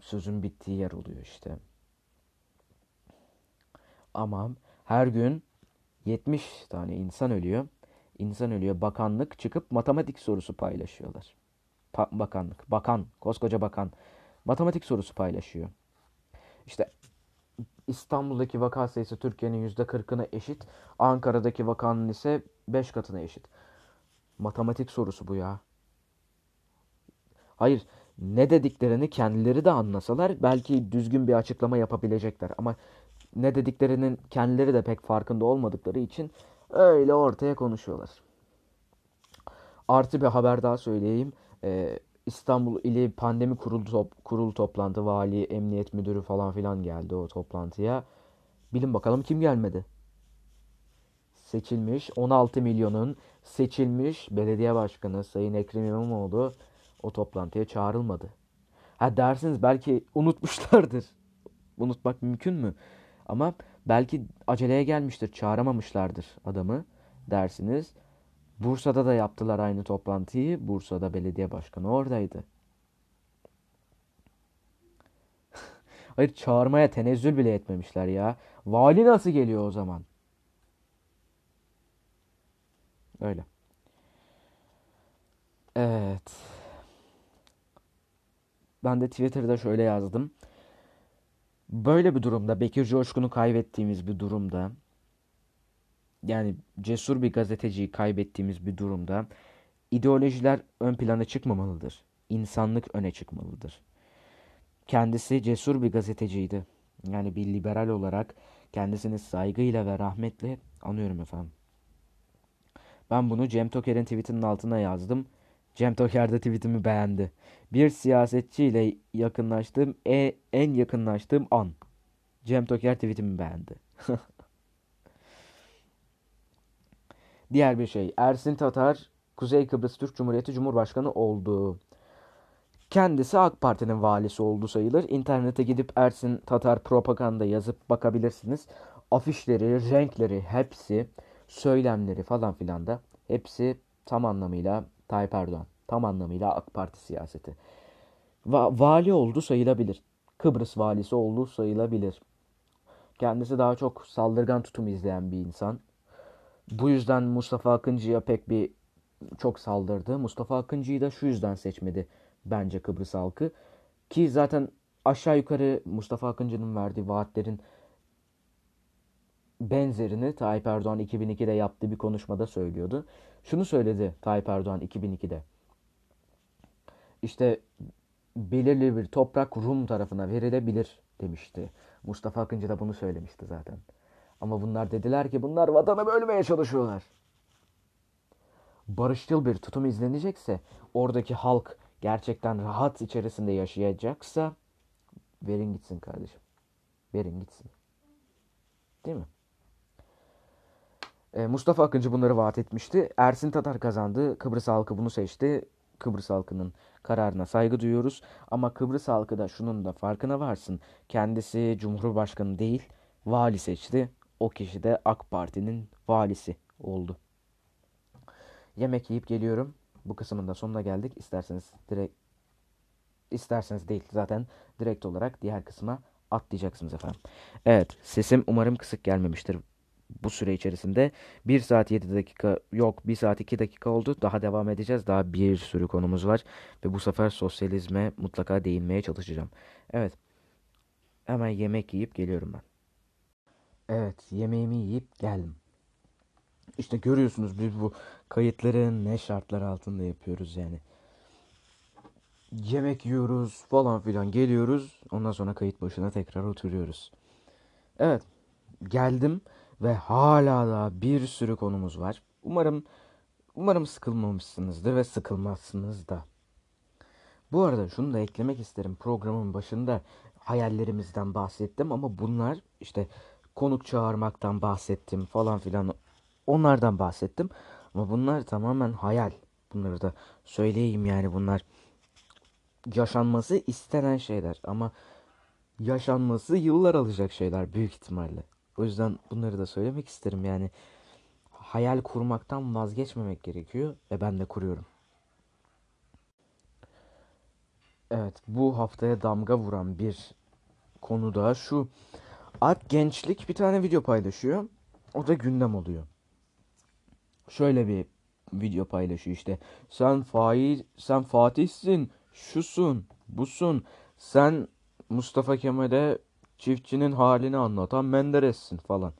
sözün bittiği yer oluyor işte. Ama her gün 70 tane insan ölüyor. İnsan ölüyor. Bakanlık çıkıp matematik sorusu paylaşıyorlar. Pa- bakanlık, bakan, koskoca bakan matematik sorusu paylaşıyor. İşte İstanbul'daki vaka sayısı Türkiye'nin %40'ına eşit. Ankara'daki vakanın ise 5 katına eşit. Matematik sorusu bu ya. Hayır ne dediklerini kendileri de anlasalar belki düzgün bir açıklama yapabilecekler. Ama ne dediklerinin kendileri de pek farkında olmadıkları için öyle ortaya konuşuyorlar. Artı bir haber daha söyleyeyim. Ee, İstanbul ili pandemi kurulu, top, kurulu toplantı, vali, emniyet müdürü falan filan geldi o toplantıya. Bilin bakalım kim gelmedi? Seçilmiş 16 milyonun seçilmiş belediye başkanı Sayın Ekrem İmamoğlu o toplantıya çağrılmadı. Ha dersiniz belki unutmuşlardır. Unutmak mümkün mü? Ama belki aceleye gelmiştir, çağıramamışlardır adamı dersiniz. Bursa'da da yaptılar aynı toplantıyı. Bursa'da belediye başkanı oradaydı. <laughs> Hayır çağırmaya tenezzül bile etmemişler ya. Vali nasıl geliyor o zaman? Öyle. Evet. Ben de Twitter'da şöyle yazdım. Böyle bir durumda Bekir Coşkun'u kaybettiğimiz bir durumda yani cesur bir gazeteciyi kaybettiğimiz bir durumda ideolojiler ön plana çıkmamalıdır. İnsanlık öne çıkmalıdır. Kendisi cesur bir gazeteciydi. Yani bir liberal olarak kendisini saygıyla ve rahmetle anıyorum efendim. Ben bunu Cem Toker'in tweetinin altına yazdım. Cem Toker de tweetimi beğendi. Bir siyasetçiyle yakınlaştığım, e, en yakınlaştığım an. Cem Toker tweetimi beğendi. <laughs> Diğer bir şey. Ersin Tatar Kuzey Kıbrıs Türk Cumhuriyeti Cumhurbaşkanı oldu. Kendisi AK Parti'nin valisi oldu sayılır. İnternete gidip Ersin Tatar propaganda yazıp bakabilirsiniz. Afişleri, renkleri hepsi, söylemleri falan filan da hepsi tam anlamıyla Tayyip Erdoğan. Tam anlamıyla AK Parti siyaseti. Va vali oldu sayılabilir. Kıbrıs valisi oldu sayılabilir. Kendisi daha çok saldırgan tutum izleyen bir insan. Bu yüzden Mustafa Akıncı'ya pek bir çok saldırdı. Mustafa Akıncı'yı da şu yüzden seçmedi bence Kıbrıs halkı. Ki zaten aşağı yukarı Mustafa Akıncı'nın verdiği vaatlerin benzerini Tayyip Erdoğan 2002'de yaptığı bir konuşmada söylüyordu. Şunu söyledi Tayyip Erdoğan 2002'de. İşte belirli bir toprak Rum tarafına verilebilir demişti. Mustafa Akıncı da bunu söylemişti zaten. Ama bunlar dediler ki bunlar vatanı bölmeye çalışıyorlar. Barışçıl bir tutum izlenecekse, oradaki halk gerçekten rahat içerisinde yaşayacaksa verin gitsin kardeşim. Verin gitsin. Değil mi? Ee, Mustafa Akıncı bunları vaat etmişti. Ersin Tatar kazandı. Kıbrıs halkı bunu seçti. Kıbrıs halkının kararına saygı duyuyoruz. Ama Kıbrıs halkı da şunun da farkına varsın. Kendisi Cumhurbaşkanı değil, vali seçti. O kişi de AK Parti'nin valisi oldu. Yemek yiyip geliyorum. Bu kısmın da sonuna geldik. İsterseniz direkt isterseniz değil zaten direkt olarak diğer kısma atlayacaksınız efendim. Evet sesim umarım kısık gelmemiştir bu süre içerisinde. 1 saat 7 dakika yok 1 saat 2 dakika oldu. Daha devam edeceğiz. Daha bir sürü konumuz var. Ve bu sefer sosyalizme mutlaka değinmeye çalışacağım. Evet. Hemen yemek yiyip geliyorum ben. Evet yemeğimi yiyip geldim. İşte görüyorsunuz biz bu kayıtları ne şartlar altında yapıyoruz yani. Yemek yiyoruz falan filan geliyoruz. Ondan sonra kayıt başına tekrar oturuyoruz. Evet geldim ve hala da bir sürü konumuz var. Umarım umarım sıkılmamışsınızdır ve sıkılmazsınız da. Bu arada şunu da eklemek isterim. Programın başında hayallerimizden bahsettim ama bunlar işte konuk çağırmaktan bahsettim falan filan. Onlardan bahsettim. Ama bunlar tamamen hayal. Bunları da söyleyeyim yani bunlar yaşanması istenen şeyler ama yaşanması yıllar alacak şeyler büyük ihtimalle. O yüzden bunları da söylemek isterim yani hayal kurmaktan vazgeçmemek gerekiyor ve ben de kuruyorum. Evet bu haftaya damga vuran bir konu da şu. Ak Gençlik bir tane video paylaşıyor. O da gündem oluyor. Şöyle bir video paylaşıyor işte. Sen Faiz, sen Fatih'sin, şusun, busun. Sen Mustafa Kemal'e çiftçinin halini anlatan Menderes'sin falan.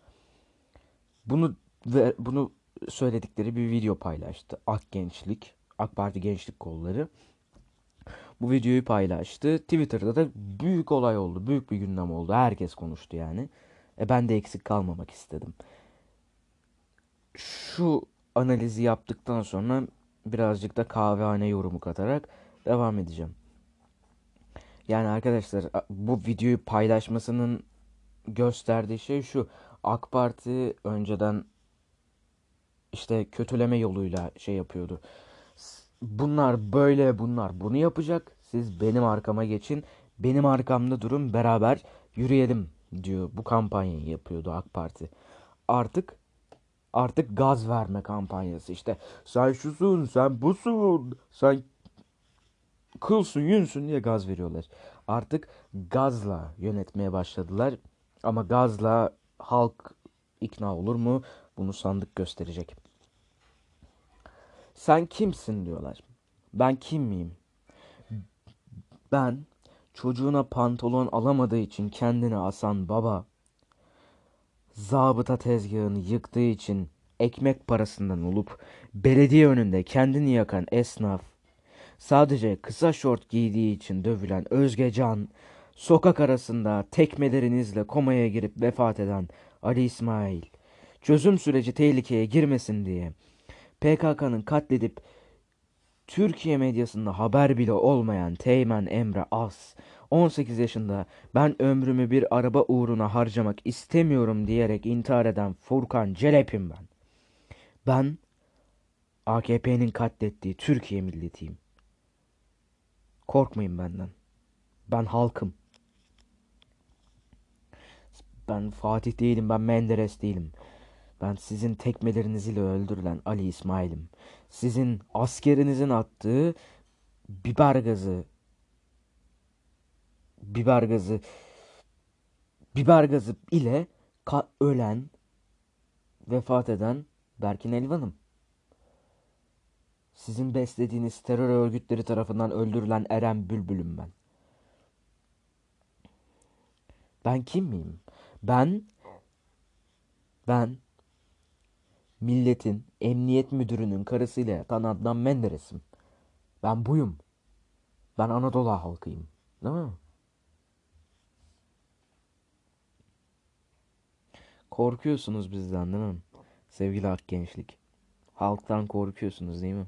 Bunu ve bunu söyledikleri bir video paylaştı. Ak Gençlik, AK Parti Gençlik Kolları. Bu videoyu paylaştı. Twitter'da da büyük olay oldu. Büyük bir gündem oldu. Herkes konuştu yani. E ben de eksik kalmamak istedim. Şu analizi yaptıktan sonra birazcık da kahvehane yorumu katarak devam edeceğim. Yani arkadaşlar bu videoyu paylaşmasının gösterdiği şey şu. AK Parti önceden işte kötüleme yoluyla şey yapıyordu. Bunlar böyle bunlar bunu yapacak. Siz benim arkama geçin. Benim arkamda durun. Beraber yürüyelim diyor. Bu kampanyayı yapıyordu AK Parti. Artık artık gaz verme kampanyası. İşte sen şusun, sen busun, sen kılsın, yünsün diye gaz veriyorlar. Artık gazla yönetmeye başladılar. Ama gazla halk ikna olur mu? Bunu sandık gösterecek. Sen kimsin diyorlar. Ben kim miyim? Ben çocuğuna pantolon alamadığı için kendini asan baba, zabıta tezgahını yıktığı için ekmek parasından olup belediye önünde kendini yakan esnaf, sadece kısa şort giydiği için dövülen Özgecan, sokak arasında tekmelerinizle komaya girip vefat eden Ali İsmail, çözüm süreci tehlikeye girmesin diye PKK'nın katledip Türkiye medyasında haber bile olmayan Teğmen Emre As, 18 yaşında ben ömrümü bir araba uğruna harcamak istemiyorum diyerek intihar eden Furkan Celep'im ben. Ben AKP'nin katlettiği Türkiye milletiyim. Korkmayın benden. Ben halkım. Ben Fatih değilim, ben Menderes değilim. Ben sizin tekmelerinizle öldürülen Ali İsmail'im. Sizin askerinizin attığı biber gazı biber gazı biber gazı ile ölen vefat eden Berkin Elvan'ım. Sizin beslediğiniz terör örgütleri tarafından öldürülen Eren Bülbül'üm ben. Ben kim miyim? Ben ben milletin emniyet müdürünün karısıyla yatan Adnan Menderes'im. Ben buyum. Ben Anadolu halkıyım. Değil mi? Korkuyorsunuz bizden değil mi? Sevgili ak gençlik. Halktan korkuyorsunuz değil mi?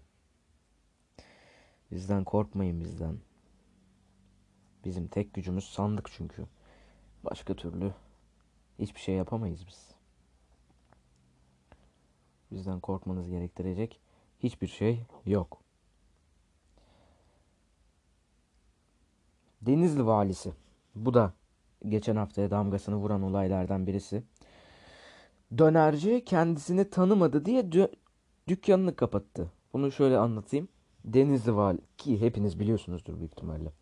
Bizden korkmayın bizden. Bizim tek gücümüz sandık çünkü. Başka türlü hiçbir şey yapamayız biz. Bizden korkmanız gerektirecek hiçbir şey yok. Denizli valisi. Bu da geçen haftaya damgasını vuran olaylardan birisi. Dönerci kendisini tanımadı diye dü- dükkanını kapattı. Bunu şöyle anlatayım. Denizli vali ki hepiniz biliyorsunuzdur büyük ihtimalle.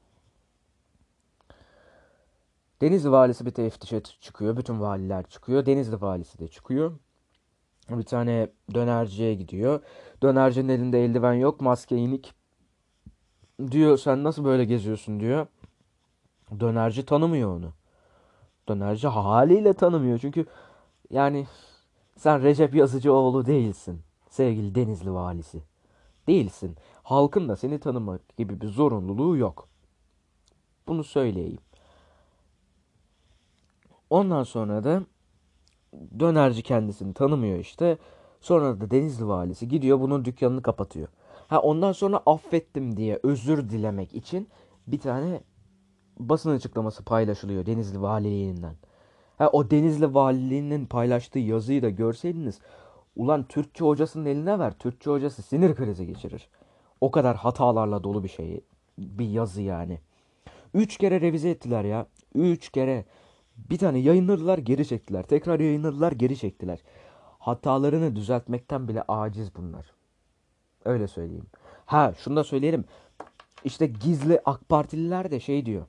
Denizli valisi bir teftişe çıkıyor. Bütün valiler çıkıyor. Denizli valisi de çıkıyor. Bir tane dönerciye gidiyor. Dönercinin elinde eldiven yok. Maske inik. Diyor sen nasıl böyle geziyorsun diyor. Dönerci tanımıyor onu. Dönerci haliyle tanımıyor. Çünkü yani sen Recep Yazıcıoğlu değilsin. Sevgili Denizli valisi. Değilsin. Halkın da seni tanımak gibi bir zorunluluğu yok. Bunu söyleyeyim. Ondan sonra da dönerci kendisini tanımıyor işte. Sonra da Denizli valisi gidiyor bunun dükkanını kapatıyor. Ha ondan sonra affettim diye özür dilemek için bir tane basın açıklaması paylaşılıyor Denizli valiliğinden. Ha o Denizli valiliğinin paylaştığı yazıyı da görseydiniz ulan Türkçe hocasının eline ver. Türkçe hocası sinir krizi geçirir. O kadar hatalarla dolu bir şey. Bir yazı yani. Üç kere revize ettiler ya. Üç kere. Bir tane yayınladılar geri çektiler. Tekrar yayınladılar geri çektiler. Hatalarını düzeltmekten bile aciz bunlar. Öyle söyleyeyim. Ha şunu da söyleyelim. İşte gizli AK Partililer de şey diyor.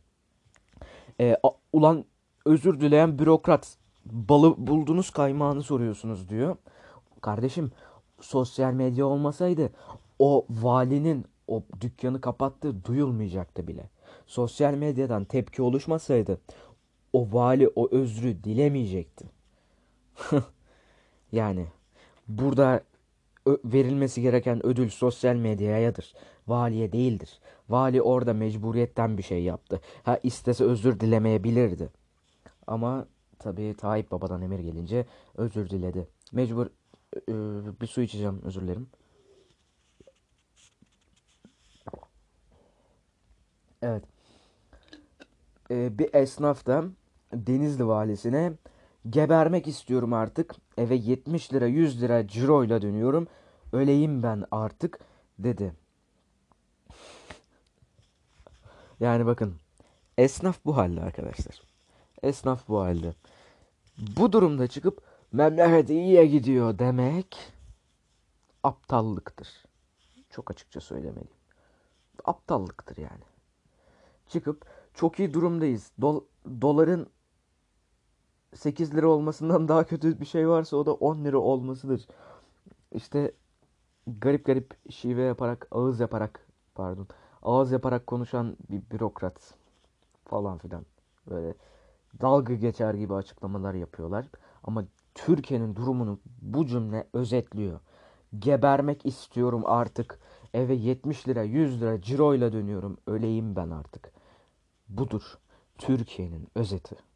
E, a, ulan özür dileyen bürokrat balı buldunuz kaymağını soruyorsunuz diyor. Kardeşim sosyal medya olmasaydı o valinin o dükkanı kapattığı duyulmayacaktı bile. Sosyal medyadan tepki oluşmasaydı o vali o özrü dilemeyecekti. <laughs> yani burada verilmesi gereken ödül sosyal medyayadır. Valiye değildir. Vali orada mecburiyetten bir şey yaptı. Ha istese özür dilemeyebilirdi. Ama tabii Tayyip Baba'dan emir gelince özür diledi. Mecbur e, bir su içeceğim özür dilerim. Evet. Ee, bir esnaf da Denizli valisine gebermek istiyorum artık. Eve 70 lira 100 lira ciroyla dönüyorum. Öleyim ben artık dedi. Yani bakın esnaf bu halde arkadaşlar. Esnaf bu halde. Bu durumda çıkıp memleket iyiye gidiyor demek aptallıktır. Çok açıkça söylemeliyim. Aptallıktır yani. Çıkıp çok iyi durumdayız. Dol doların 8 lira olmasından daha kötü bir şey varsa o da 10 lira olmasıdır. İşte garip garip şive yaparak, ağız yaparak, pardon, ağız yaparak konuşan bir bürokrat falan filan. Böyle dalga geçer gibi açıklamalar yapıyorlar. Ama Türkiye'nin durumunu bu cümle özetliyor. Gebermek istiyorum artık. Eve 70 lira, 100 lira ciroyla dönüyorum. Öleyim ben artık. Budur Türkiye'nin özeti.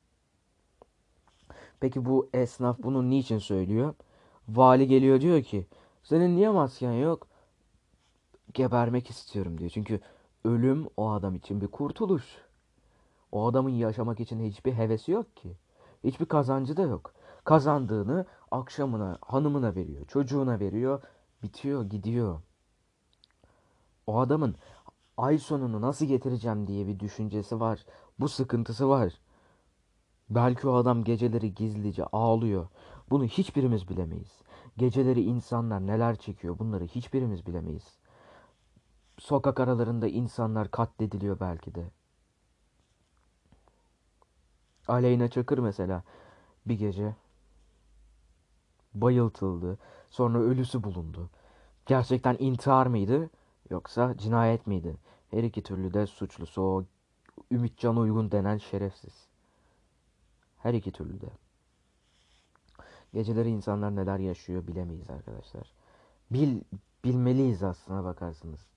Peki bu esnaf bunu niçin söylüyor? Vali geliyor diyor ki senin niye masken yok? Gebermek istiyorum diyor. Çünkü ölüm o adam için bir kurtuluş. O adamın yaşamak için hiçbir hevesi yok ki. Hiçbir kazancı da yok. Kazandığını akşamına, hanımına veriyor, çocuğuna veriyor, bitiyor, gidiyor. O adamın ay sonunu nasıl getireceğim diye bir düşüncesi var. Bu sıkıntısı var. Belki o adam geceleri gizlice ağlıyor. Bunu hiçbirimiz bilemeyiz. Geceleri insanlar neler çekiyor bunları hiçbirimiz bilemeyiz. Sokak aralarında insanlar katlediliyor belki de. Aleyna Çakır mesela bir gece bayıltıldı. Sonra ölüsü bulundu. Gerçekten intihar mıydı yoksa cinayet miydi? Her iki türlü de suçlusu o Ümitcan Uygun denen şerefsiz. Her iki türlü de. Geceleri insanlar neler yaşıyor bilemeyiz arkadaşlar. Bil, bilmeliyiz aslına bakarsınız.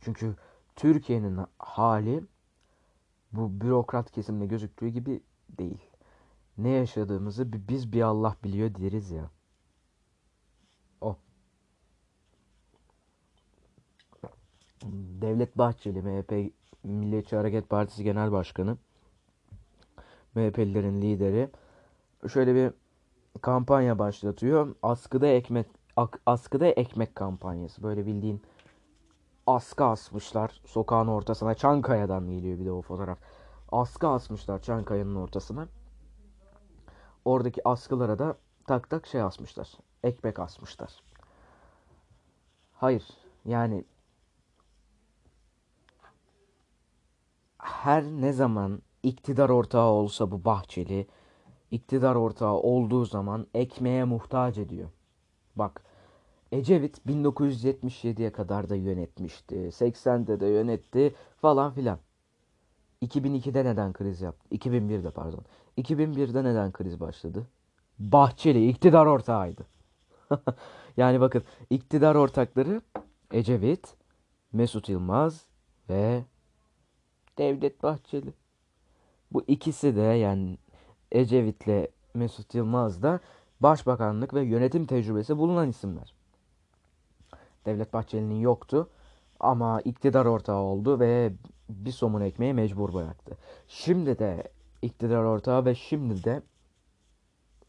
Çünkü Türkiye'nin hali bu bürokrat kesimde gözüktüğü gibi değil. Ne yaşadığımızı biz bir Allah biliyor deriz ya. O. Devlet Bahçeli MHP Milliyetçi Hareket Partisi Genel Başkanı MHP'lilerin lideri şöyle bir kampanya başlatıyor. Askıda ekmek askıda ekmek kampanyası. Böyle bildiğin askı asmışlar sokağın ortasına. Çankaya'dan geliyor bir de o fotoğraf. Askı asmışlar Çankaya'nın ortasına. Oradaki askılara da tak tak şey asmışlar. Ekmek asmışlar. Hayır. Yani her ne zaman iktidar ortağı olsa bu Bahçeli iktidar ortağı olduğu zaman ekmeğe muhtaç ediyor. Bak Ecevit 1977'ye kadar da yönetmişti. 80'de de yönetti falan filan. 2002'de neden kriz yaptı? 2001'de pardon. 2001'de neden kriz başladı? Bahçeli iktidar ortağıydı. <laughs> yani bakın iktidar ortakları Ecevit, Mesut Yılmaz ve Devlet Bahçeli. Bu ikisi de yani Ecevit'le Mesut Yılmaz da başbakanlık ve yönetim tecrübesi bulunan isimler. Devlet Bahçeli'nin yoktu ama iktidar ortağı oldu ve bir somun ekmeği mecbur bıraktı. Şimdi de iktidar ortağı ve şimdi de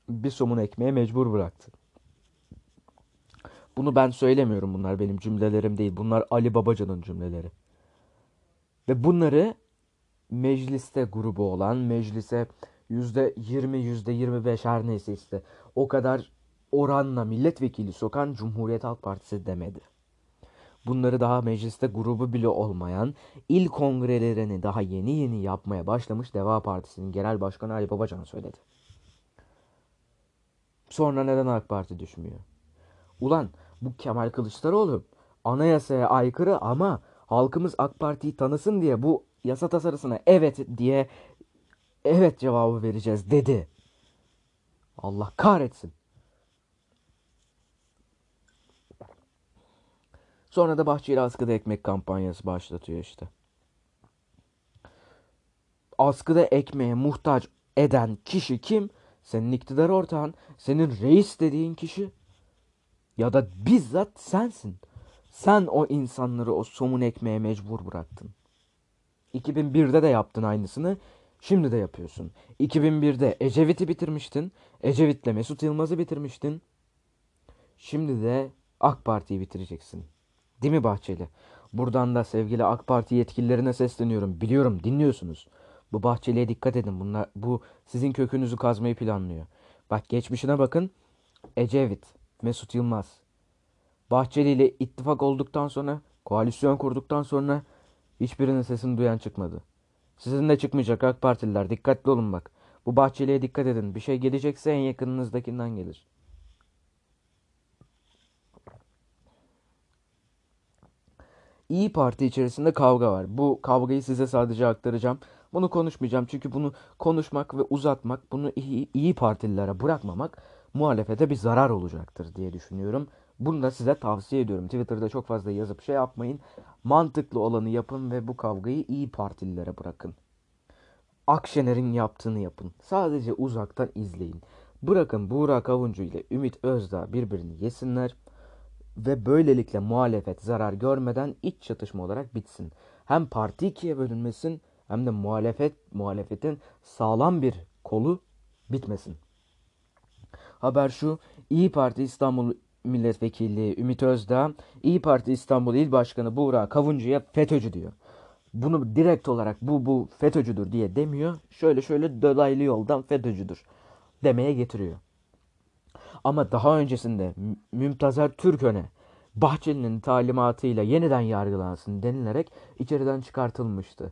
bir somun ekmeğe mecbur bıraktı. Bunu ben söylemiyorum bunlar benim cümlelerim değil. Bunlar Ali Babacan'ın cümleleri. Ve bunları mecliste grubu olan, meclise yüzde yirmi, yüzde yirmi beş her neyse işte o kadar oranla milletvekili sokan Cumhuriyet Halk Partisi demedi. Bunları daha mecliste grubu bile olmayan, il kongrelerini daha yeni yeni yapmaya başlamış Deva Partisi'nin genel başkanı Ali Babacan söyledi. Sonra neden AK Parti düşmüyor? Ulan bu Kemal Kılıçdaroğlu anayasaya aykırı ama halkımız AK Parti'yi tanısın diye bu yasa tasarısına evet diye evet cevabı vereceğiz dedi. Allah kahretsin. Sonra da Bahçeli askıda ekmek kampanyası başlatıyor işte. Askıda ekmeğe muhtaç eden kişi kim? Senin iktidar ortağın, senin reis dediğin kişi ya da bizzat sensin. Sen o insanları o somun ekmeğe mecbur bıraktın. 2001'de de yaptın aynısını. Şimdi de yapıyorsun. 2001'de Ecevit'i bitirmiştin. Ecevit'le Mesut Yılmaz'ı bitirmiştin. Şimdi de AK Parti'yi bitireceksin. Değil mi Bahçeli? Buradan da sevgili AK Parti yetkililerine sesleniyorum. Biliyorum dinliyorsunuz. Bu Bahçeli'ye dikkat edin. Bunlar bu sizin kökünüzü kazmayı planlıyor. Bak geçmişine bakın. Ecevit, Mesut Yılmaz. Bahçeli ile ittifak olduktan sonra, koalisyon kurduktan sonra hiçbirinin sesini duyan çıkmadı. Sizin de çıkmayacak AK Partililer. Dikkatli olun bak. Bu Bahçeli'ye dikkat edin. Bir şey gelecekse en yakınınızdakinden gelir. İyi Parti içerisinde kavga var. Bu kavgayı size sadece aktaracağım. Bunu konuşmayacağım çünkü bunu konuşmak ve uzatmak, bunu iyi, iyi partililere bırakmamak muhalefete bir zarar olacaktır diye düşünüyorum. Bunu da size tavsiye ediyorum. Twitter'da çok fazla yazıp şey yapmayın. Mantıklı olanı yapın ve bu kavgayı iyi partililere bırakın. Akşener'in yaptığını yapın. Sadece uzaktan izleyin. Bırakın Buğra Avuncu ile Ümit Özdağ birbirini yesinler ve böylelikle muhalefet zarar görmeden iç çatışma olarak bitsin. Hem parti ikiye bölünmesin hem de muhalefet muhalefetin sağlam bir kolu bitmesin. Haber şu, İyi Parti İstanbul Milletvekili Ümit Özdağ, İyi Parti İstanbul İl Başkanı Buğra Kavuncu'ya FETÖ'cü diyor. Bunu direkt olarak bu bu FETÖ'cüdür diye demiyor. Şöyle şöyle dolaylı yoldan FETÖ'cüdür demeye getiriyor. Ama daha öncesinde Mümtazer Türköne Bahçeli'nin talimatıyla yeniden yargılansın denilerek içeriden çıkartılmıştı.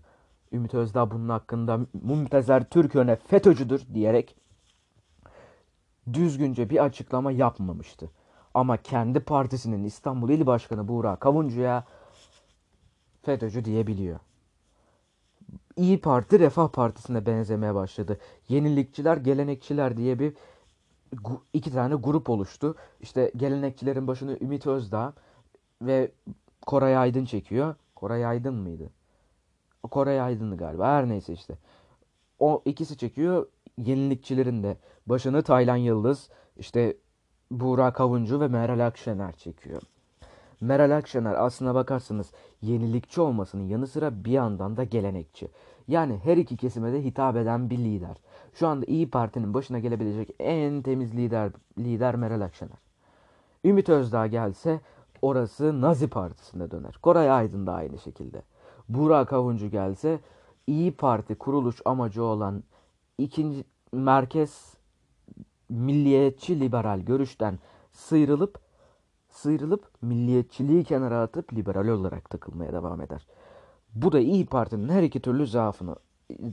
Ümit Özdağ bunun hakkında Mümtazer Türköne FETÖ'cüdür diyerek düzgünce bir açıklama yapmamıştı. Ama kendi partisinin İstanbul İl Başkanı Buğra Kavuncu'ya FETÖ'cü diyebiliyor. İyi Parti Refah Partisi'ne benzemeye başladı. Yenilikçiler, gelenekçiler diye bir iki tane grup oluştu. İşte gelenekçilerin başını Ümit Özdağ ve Koray Aydın çekiyor. Koray Aydın mıydı? Koray Aydın'dı galiba. Her neyse işte. O ikisi çekiyor. Yenilikçilerin de başını Taylan Yıldız, işte Buğra Kavuncu ve Meral Akşener çekiyor. Meral Akşener aslına bakarsanız yenilikçi olmasının yanı sıra bir yandan da gelenekçi. Yani her iki kesime de hitap eden bir lider. Şu anda İyi Parti'nin başına gelebilecek en temiz lider lider Meral Akşener. Ümit Özdağ gelse orası Nazi Partisi'ne döner. Koray Aydın da aynı şekilde. Burak Avuncu gelse İyi Parti kuruluş amacı olan ikinci merkez milliyetçi liberal görüşten sıyrılıp sıyrılıp milliyetçiliği kenara atıp liberal olarak takılmaya devam eder. Bu da İyi Parti'nin her iki türlü zaafını,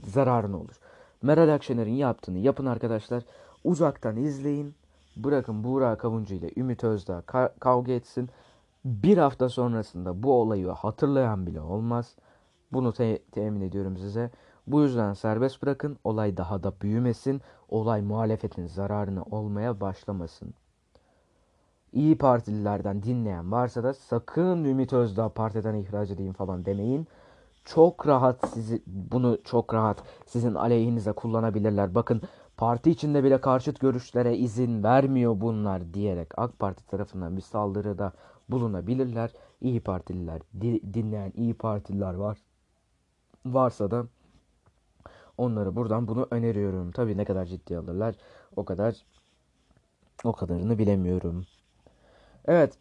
zararını olur. Meral Akşener'in yaptığını yapın arkadaşlar. Uzaktan izleyin. Bırakın Buğra Kavuncu ile Ümit Özdağ ka- kavga etsin. Bir hafta sonrasında bu olayı hatırlayan bile olmaz. Bunu te- temin ediyorum size. Bu yüzden serbest bırakın. Olay daha da büyümesin. Olay muhalefetin zararına olmaya başlamasın. İyi partililerden dinleyen varsa da sakın Ümit Özdağ partiden ihraç edeyim falan demeyin çok rahat sizi bunu çok rahat sizin aleyhinize kullanabilirler. Bakın parti içinde bile karşıt görüşlere izin vermiyor bunlar diyerek AK Parti tarafından bir saldırıda bulunabilirler. İyi Partililer dinleyen iyi Partililer var. Varsa da onları buradan bunu öneriyorum. Tabii ne kadar ciddi alırlar o kadar o kadarını bilemiyorum. Evet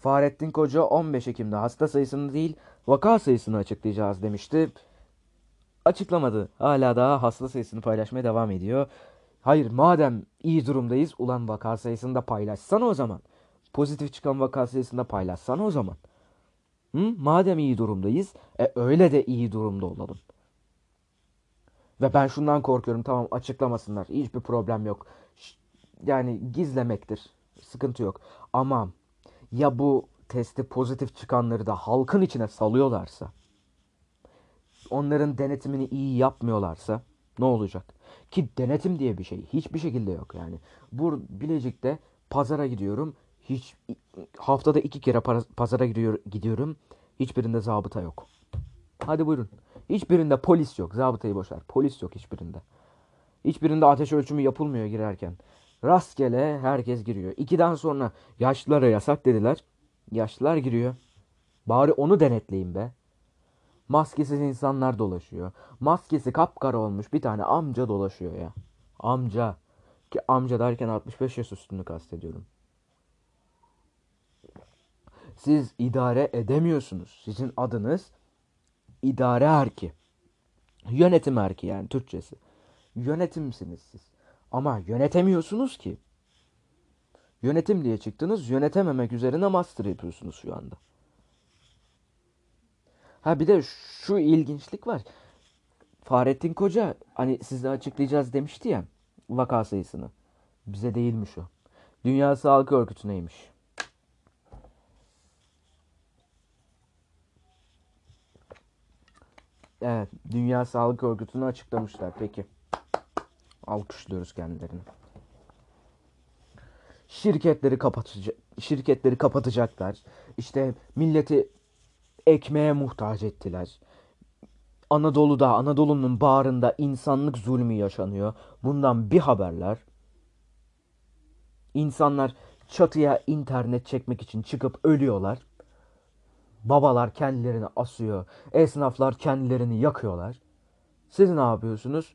Fahrettin Koca 15 Ekim'de hasta sayısını değil vaka sayısını açıklayacağız demişti. Açıklamadı. Hala daha hasta sayısını paylaşmaya devam ediyor. Hayır madem iyi durumdayız ulan vaka sayısını da paylaşsana o zaman. Pozitif çıkan vaka sayısını da paylaşsana o zaman. Hı? Madem iyi durumdayız e öyle de iyi durumda olalım. Ve ben şundan korkuyorum tamam açıklamasınlar. Hiçbir problem yok. Yani gizlemektir. Sıkıntı yok. Ama ya bu testi pozitif çıkanları da halkın içine salıyorlarsa, onların denetimini iyi yapmıyorlarsa ne olacak? Ki denetim diye bir şey hiçbir şekilde yok yani. Bu Bilecik'te pazara gidiyorum. Hiç haftada iki kere pazara gidiyor, gidiyorum. Hiçbirinde zabıta yok. Hadi buyurun. Hiçbirinde polis yok. Zabıtayı boşver. Polis yok hiçbirinde. Hiçbirinde ateş ölçümü yapılmıyor girerken. Rastgele herkes giriyor. İkiden sonra yaşlılara yasak dediler. Yaşlılar giriyor. Bari onu denetleyin be. Maskesiz insanlar dolaşıyor. Maskesi kapkara olmuş bir tane amca dolaşıyor ya. Amca. Ki amca derken 65 yaş üstünü kastediyorum. Siz idare edemiyorsunuz. Sizin adınız idare erki. Yönetim erki yani Türkçesi. Yönetimsiniz siz. Ama yönetemiyorsunuz ki. Yönetim diye çıktınız. Yönetememek üzerine master yapıyorsunuz şu anda. Ha bir de şu ilginçlik var. Fahrettin Koca hani size açıklayacağız demişti ya vaka sayısını. Bize değilmiş o. Dünya Sağlık Örgütü'neymiş. Evet, Dünya Sağlık Örgütü'nü açıklamışlar. Peki. Alkışlıyoruz kendilerini. Şirketleri kapatacak şirketleri kapatacaklar. İşte milleti ekmeğe muhtaç ettiler. Anadolu'da, Anadolu'nun bağrında insanlık zulmü yaşanıyor. Bundan bir haberler. İnsanlar çatıya internet çekmek için çıkıp ölüyorlar. Babalar kendilerini asıyor. Esnaflar kendilerini yakıyorlar. Siz ne yapıyorsunuz?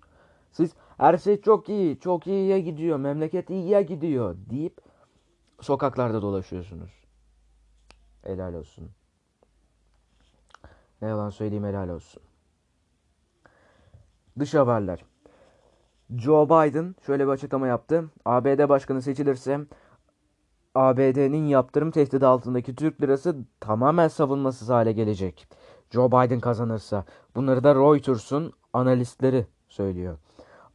Siz her şey çok iyi, çok iyiye gidiyor, memleket iyiye gidiyor deyip sokaklarda dolaşıyorsunuz. Helal olsun. Ne yalan söyleyeyim helal olsun. Dış haberler. Joe Biden şöyle bir açıklama yaptı. ABD başkanı seçilirse ABD'nin yaptırım tehdidi altındaki Türk lirası tamamen savunmasız hale gelecek. Joe Biden kazanırsa. Bunları da Reuters'un analistleri söylüyor.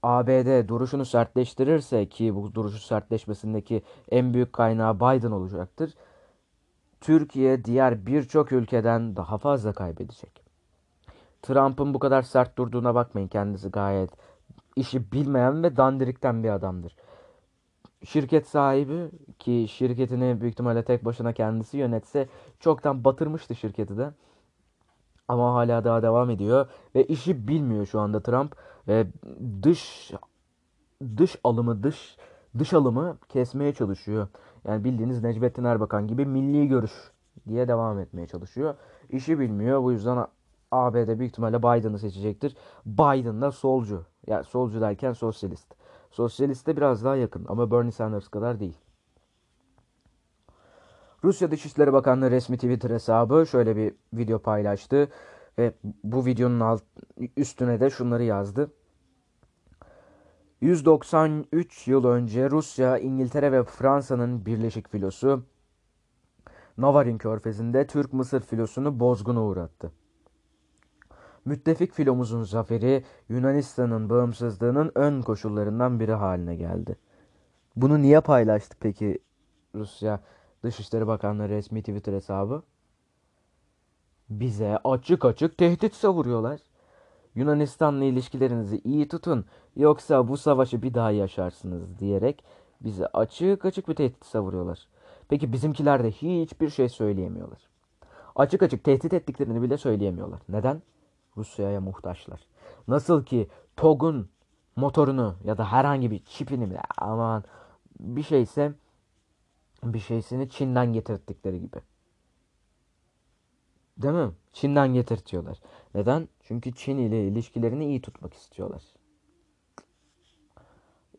ABD duruşunu sertleştirirse ki bu duruşu sertleşmesindeki en büyük kaynağı Biden olacaktır. Türkiye diğer birçok ülkeden daha fazla kaybedecek. Trump'ın bu kadar sert durduğuna bakmayın. Kendisi gayet işi bilmeyen ve dandirikten bir adamdır. Şirket sahibi ki şirketini büyük ihtimalle tek başına kendisi yönetse çoktan batırmıştı şirketi de. Ama hala daha devam ediyor ve işi bilmiyor şu anda Trump ve dış dış alımı dış dış alımı kesmeye çalışıyor. Yani bildiğiniz Necmettin Erbakan gibi milli görüş diye devam etmeye çalışıyor. İşi bilmiyor. Bu yüzden ABD büyük ihtimalle Biden'ı seçecektir. Biden da solcu. Yani solcu derken sosyalist. Sosyaliste biraz daha yakın ama Bernie Sanders kadar değil. Rusya Dışişleri Bakanlığı resmi Twitter hesabı şöyle bir video paylaştı ve bu videonun alt, üstüne de şunları yazdı. 193 yıl önce Rusya, İngiltere ve Fransa'nın birleşik filosu Navarin Körfezi'nde Türk-Mısır filosunu bozguna uğrattı. Müttefik filomuzun zaferi Yunanistan'ın bağımsızlığının ön koşullarından biri haline geldi. Bunu niye paylaştı peki Rusya Dışişleri Bakanlığı resmi Twitter hesabı? Bize açık açık tehdit savuruyorlar. Yunanistan'la ilişkilerinizi iyi tutun yoksa bu savaşı bir daha yaşarsınız diyerek bize açık açık bir tehdit savuruyorlar. Peki bizimkiler de hiçbir şey söyleyemiyorlar. Açık açık tehdit ettiklerini bile söyleyemiyorlar. Neden? Rusya'ya muhtaçlar. Nasıl ki TOG'un motorunu ya da herhangi bir çipini bile aman bir şeyse bir şeysini Çin'den getirdikleri gibi. Değil mi? Çin'den getirtiyorlar. Neden? Çünkü Çin ile ilişkilerini iyi tutmak istiyorlar.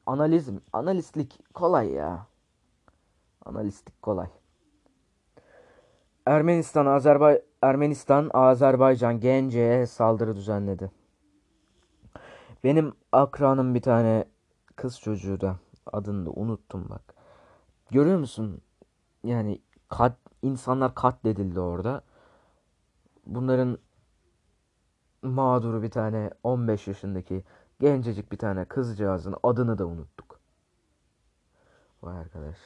Analizm, analistlik kolay ya. Analistlik kolay. Ermenistan, Azerbay Ermenistan, Azerbaycan, Gence'ye saldırı düzenledi. Benim akranım bir tane kız çocuğu da adını da unuttum bak. Görüyor musun? Yani kat, insanlar katledildi orada. Bunların mağduru bir tane 15 yaşındaki gencecik bir tane kızcağızın adını da unuttuk. Vay arkadaş.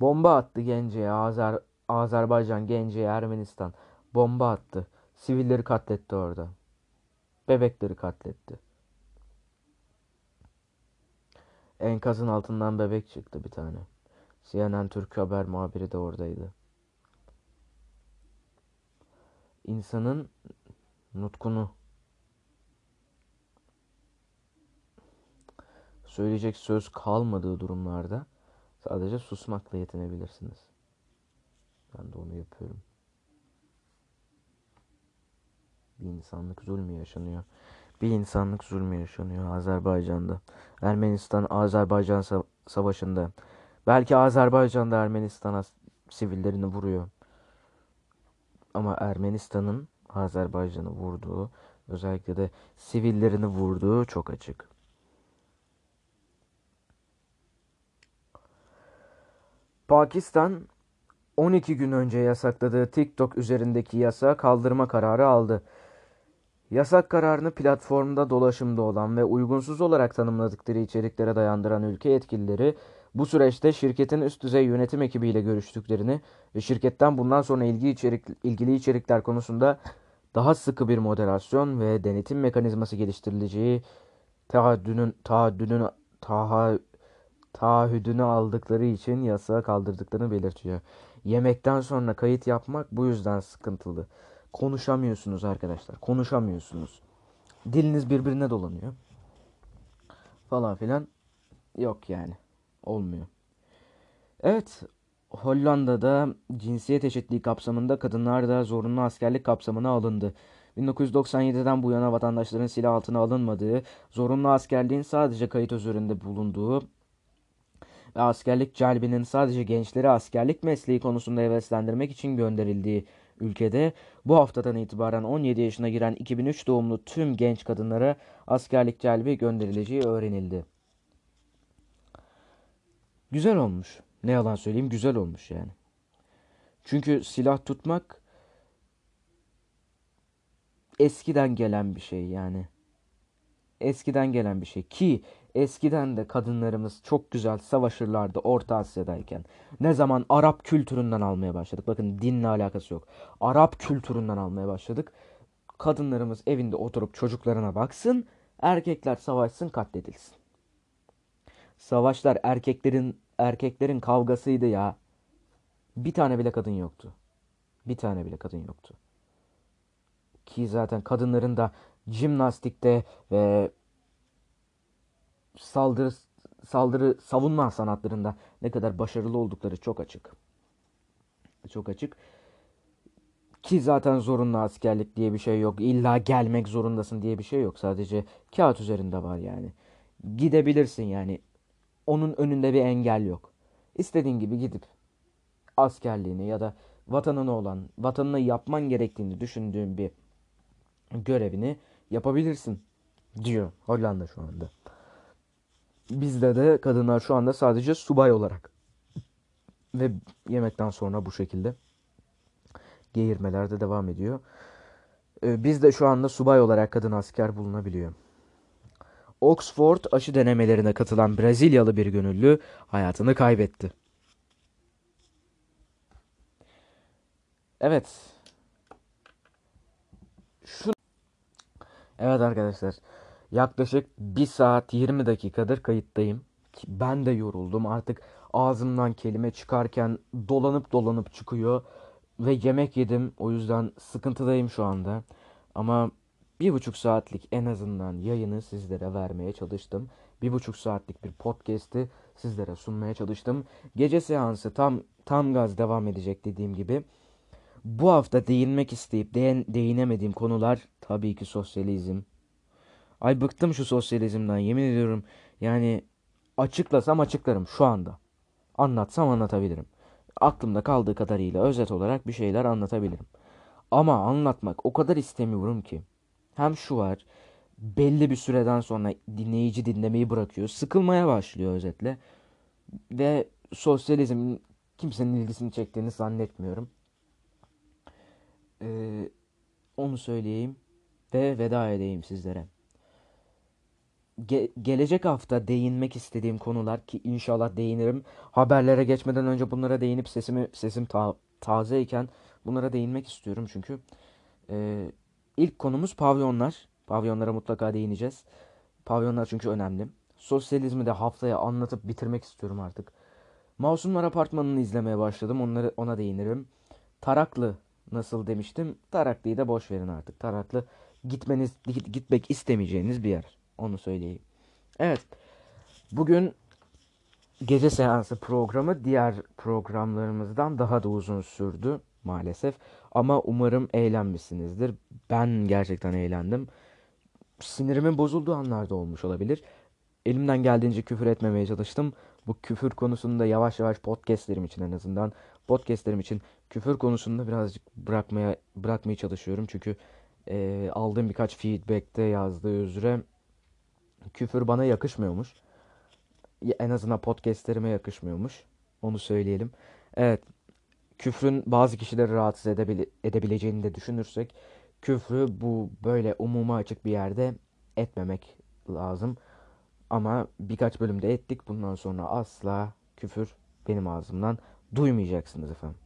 Bomba attı Gence'ye Azer Azerbaycan, Gence'ye Ermenistan. Bomba attı. Sivilleri katletti orada. Bebekleri katletti. Enkazın altından bebek çıktı bir tane. CNN Türk Haber muhabiri de oradaydı. İnsanın nutkunu söyleyecek söz kalmadığı durumlarda sadece susmakla yetinebilirsiniz. Ben de onu yapıyorum. Bir insanlık zulmü yaşanıyor. Bir insanlık zulmü yaşanıyor Azerbaycan'da. Ermenistan Azerbaycan savaşında. Belki Azerbaycan'da Ermenistan'a sivillerini vuruyor. ama Ermenistan'ın Azerbaycan'ı vurduğu, özellikle de sivillerini vurduğu çok açık. Pakistan 12 gün önce yasakladığı TikTok üzerindeki yasa kaldırma kararı aldı. Yasak kararını platformda dolaşımda olan ve uygunsuz olarak tanımladıkları içeriklere dayandıran ülke yetkilileri bu süreçte şirketin üst düzey yönetim ekibiyle görüştüklerini ve şirketten bundan sonra ilgi içerik, ilgili içerikler konusunda daha sıkı bir moderasyon ve denetim mekanizması geliştirileceği taahhüdünün taahhüdünün taha, taahhüdünü aldıkları için yasağı kaldırdıklarını belirtiyor. Yemekten sonra kayıt yapmak bu yüzden sıkıntılı. Konuşamıyorsunuz arkadaşlar. Konuşamıyorsunuz. Diliniz birbirine dolanıyor. Falan filan. Yok yani. Olmuyor. Evet. Hollanda'da cinsiyet eşitliği kapsamında kadınlar da zorunlu askerlik kapsamına alındı. 1997'den bu yana vatandaşların silah altına alınmadığı, zorunlu askerliğin sadece kayıt üzerinde bulunduğu ve askerlik celbinin sadece gençleri askerlik mesleği konusunda heveslendirmek için gönderildiği ülkede bu haftadan itibaren 17 yaşına giren 2003 doğumlu tüm genç kadınlara askerlik celbi gönderileceği öğrenildi. Güzel olmuş. Ne yalan söyleyeyim güzel olmuş yani. Çünkü silah tutmak eskiden gelen bir şey yani. Eskiden gelen bir şey ki eskiden de kadınlarımız çok güzel savaşırlardı Orta Asya'dayken. Ne zaman Arap kültüründen almaya başladık. Bakın dinle alakası yok. Arap kültüründen almaya başladık. Kadınlarımız evinde oturup çocuklarına baksın. Erkekler savaşsın katledilsin. Savaşlar erkeklerin erkeklerin kavgasıydı ya. Bir tane bile kadın yoktu. Bir tane bile kadın yoktu. Ki zaten kadınların da jimnastikte ve saldırı saldırı savunma sanatlarında ne kadar başarılı oldukları çok açık. Çok açık. Ki zaten zorunlu askerlik diye bir şey yok. İlla gelmek zorundasın diye bir şey yok. Sadece kağıt üzerinde var yani. Gidebilirsin yani. Onun önünde bir engel yok. İstediğin gibi gidip askerliğini ya da vatanına olan, vatanına yapman gerektiğini düşündüğün bir görevini yapabilirsin diyor Hollanda şu anda. Bizde de kadınlar şu anda sadece subay olarak ve yemekten sonra bu şekilde geğirmeler de devam ediyor. Ee, bizde şu anda subay olarak kadın asker bulunabiliyor. Oxford aşı denemelerine katılan Brezilyalı bir gönüllü hayatını kaybetti. Evet. Evet arkadaşlar. Yaklaşık 1 saat 20 dakikadır kayıttayım. Ben de yoruldum. Artık ağzımdan kelime çıkarken dolanıp dolanıp çıkıyor. Ve yemek yedim. O yüzden sıkıntıdayım şu anda. Ama bir buçuk saatlik en azından yayını sizlere vermeye çalıştım. Bir buçuk saatlik bir podcast'i sizlere sunmaya çalıştım. Gece seansı tam tam gaz devam edecek dediğim gibi. Bu hafta değinmek isteyip değin, değinemediğim konular tabii ki sosyalizm. Ay bıktım şu sosyalizmden yemin ediyorum. Yani açıklasam açıklarım şu anda. Anlatsam anlatabilirim. Aklımda kaldığı kadarıyla özet olarak bir şeyler anlatabilirim. Ama anlatmak o kadar istemiyorum ki. Hem şu var. Belli bir süreden sonra dinleyici dinlemeyi bırakıyor. Sıkılmaya başlıyor özetle. Ve sosyalizm kimsenin ilgisini çektiğini zannetmiyorum. Ee, onu söyleyeyim ve veda edeyim sizlere. Ge- gelecek hafta değinmek istediğim konular ki inşallah değinirim. Haberlere geçmeden önce bunlara değinip sesimi sesim ta- tazeyken bunlara değinmek istiyorum çünkü. Ee, ilk konumuz pavyonlar. Pavyonlara mutlaka değineceğiz. Pavyonlar çünkü önemli. Sosyalizmi de haftaya anlatıp bitirmek istiyorum artık. Masumlar Apartmanı'nı izlemeye başladım. Onları ona değinirim. Taraklı nasıl demiştim. Taraklı'yı da boş verin artık. Taraklı gitmeniz gitmek istemeyeceğiniz bir yer. Onu söyleyeyim. Evet. Bugün gece seansı programı diğer programlarımızdan daha da uzun sürdü maalesef. Ama umarım eğlenmişsinizdir. Ben gerçekten eğlendim. Sinirimin bozulduğu anlarda olmuş olabilir. Elimden geldiğince küfür etmemeye çalıştım. Bu küfür konusunda yavaş yavaş podcastlerim için en azından podcastlerim için küfür konusunda birazcık bırakmaya bırakmaya çalışıyorum. Çünkü e, aldığım birkaç feedback'te yazdığı üzere küfür bana yakışmıyormuş. En azından podcastlerime yakışmıyormuş. Onu söyleyelim. Evet. Küfrün bazı kişileri rahatsız edebile edebileceğini de düşünürsek küfrü bu böyle umuma açık bir yerde etmemek lazım. Ama birkaç bölümde ettik. Bundan sonra asla küfür benim ağzımdan duymayacaksınız efendim.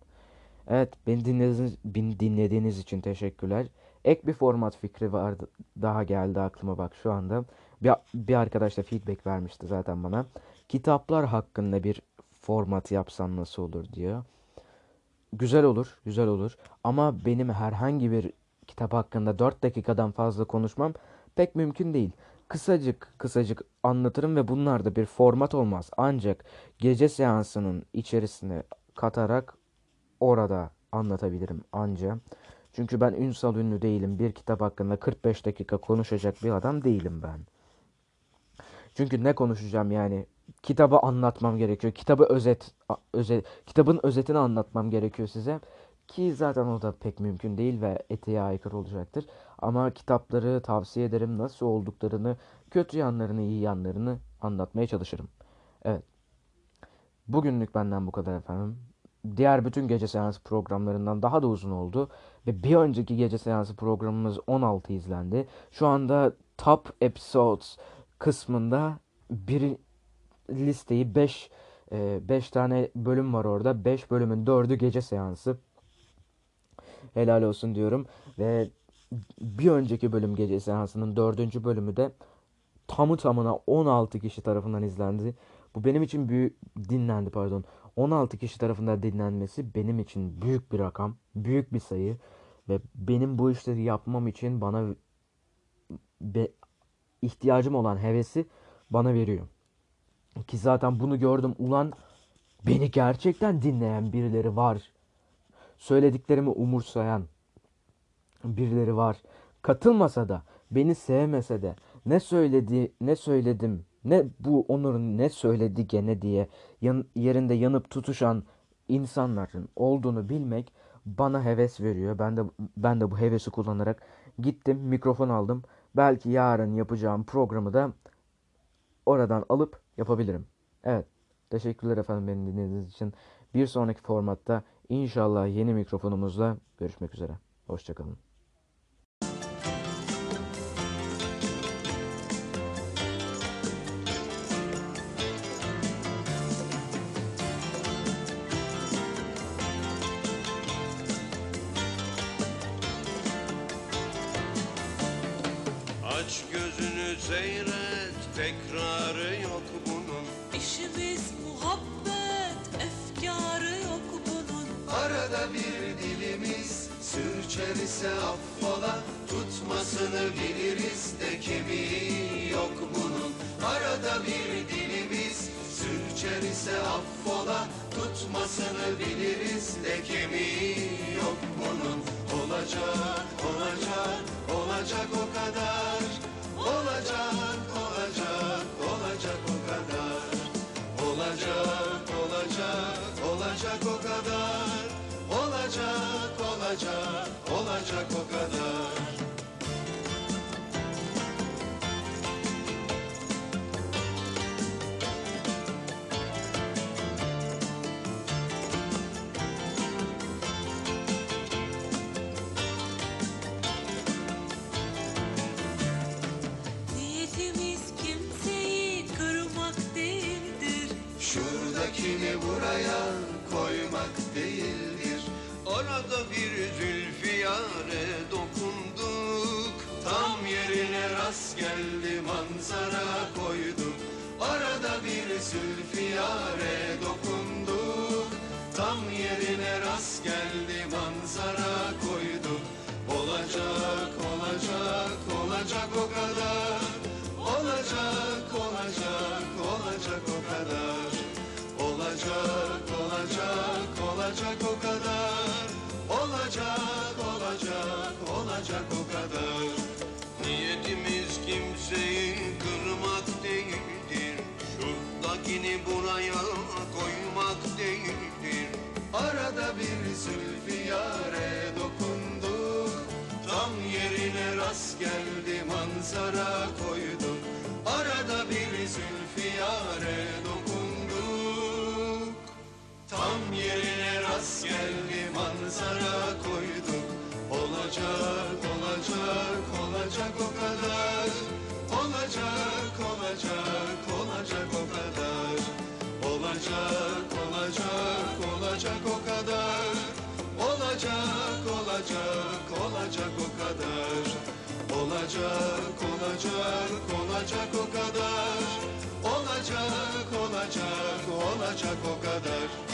Evet beni dinlediğiniz, beni dinlediğiniz için teşekkürler. Ek bir format fikri vardı daha geldi aklıma bak şu anda. Bir, bir arkadaş da feedback vermişti zaten bana. Kitaplar hakkında bir format yapsam nasıl olur diyor. Güzel olur, güzel olur. Ama benim herhangi bir kitap hakkında 4 dakikadan fazla konuşmam pek mümkün değil. Kısacık kısacık anlatırım ve bunlar da bir format olmaz. Ancak gece seansının içerisine katarak orada anlatabilirim anca. Çünkü ben ünsal ünlü değilim. Bir kitap hakkında 45 dakika konuşacak bir adam değilim ben. Çünkü ne konuşacağım yani? Kitabı anlatmam gerekiyor. Kitabı özet, özet kitabın özetini anlatmam gerekiyor size. Ki zaten o da pek mümkün değil ve etiğe aykırı olacaktır. Ama kitapları tavsiye ederim. Nasıl olduklarını, kötü yanlarını, iyi yanlarını anlatmaya çalışırım. Evet. Bugünlük benden bu kadar efendim. Diğer bütün gece seansı programlarından daha da uzun oldu. Ve bir önceki gece seansı programımız 16 izlendi. Şu anda top episodes kısmında bir listeyi 5 5 tane bölüm var orada. 5 bölümün 4'ü gece seansı. Helal olsun diyorum. Ve bir önceki bölüm gece seansının 4. bölümü de tamı tamına 16 kişi tarafından izlendi. Bu benim için büyük dinlendi pardon. 16 kişi tarafından dinlenmesi benim için büyük bir rakam, büyük bir sayı ve benim bu işleri yapmam için bana be, ihtiyacım olan hevesi bana veriyor. Ki zaten bunu gördüm ulan beni gerçekten dinleyen birileri var. Söylediklerimi umursayan birileri var. Katılmasa da, beni sevmese de, ne söyledi, ne söyledim, ne bu Onur'un ne söyledi gene diye yan, yerinde yanıp tutuşan insanların olduğunu bilmek bana heves veriyor. Ben de ben de bu hevesi kullanarak gittim, mikrofon aldım. Belki yarın yapacağım programı da oradan alıp yapabilirim. Evet. Teşekkürler efendim beni dinlediğiniz için. Bir sonraki formatta inşallah yeni mikrofonumuzla görüşmek üzere. Hoşçakalın. İse affola. Tutmasını biliriz de kemiği yok bunun. Arada bir dilimiz sürçer ise affola. Tutmasını biliriz de kemiği yok bunun. Olacak, olacak, olacak o kadar. Olacak, olacak, olacak o kadar. Olacak, olacak, olacak o kadar. Olacak, olacak, geldi manzara koyduk Orada bir zülfiyare dokunduk Tam yerine rast geldi manzara koyduk Olacak, olacak, olacak o kadar. Olacak, olacak, olacak o kadar. Olacak, olacak, olacak o kadar Şuradakini buraya koymak değildir. Arada bir zülfiyare dokunduk Tam yerine rast geldi manzara koyduk Arada bir zülfiyare dokunduk Tam yerine rast geldi manzara koyduk Olacak, olacak, olacak o kadar. Olacak, olacak, olacak o kadar. Olacak, olacak, olacak o kadar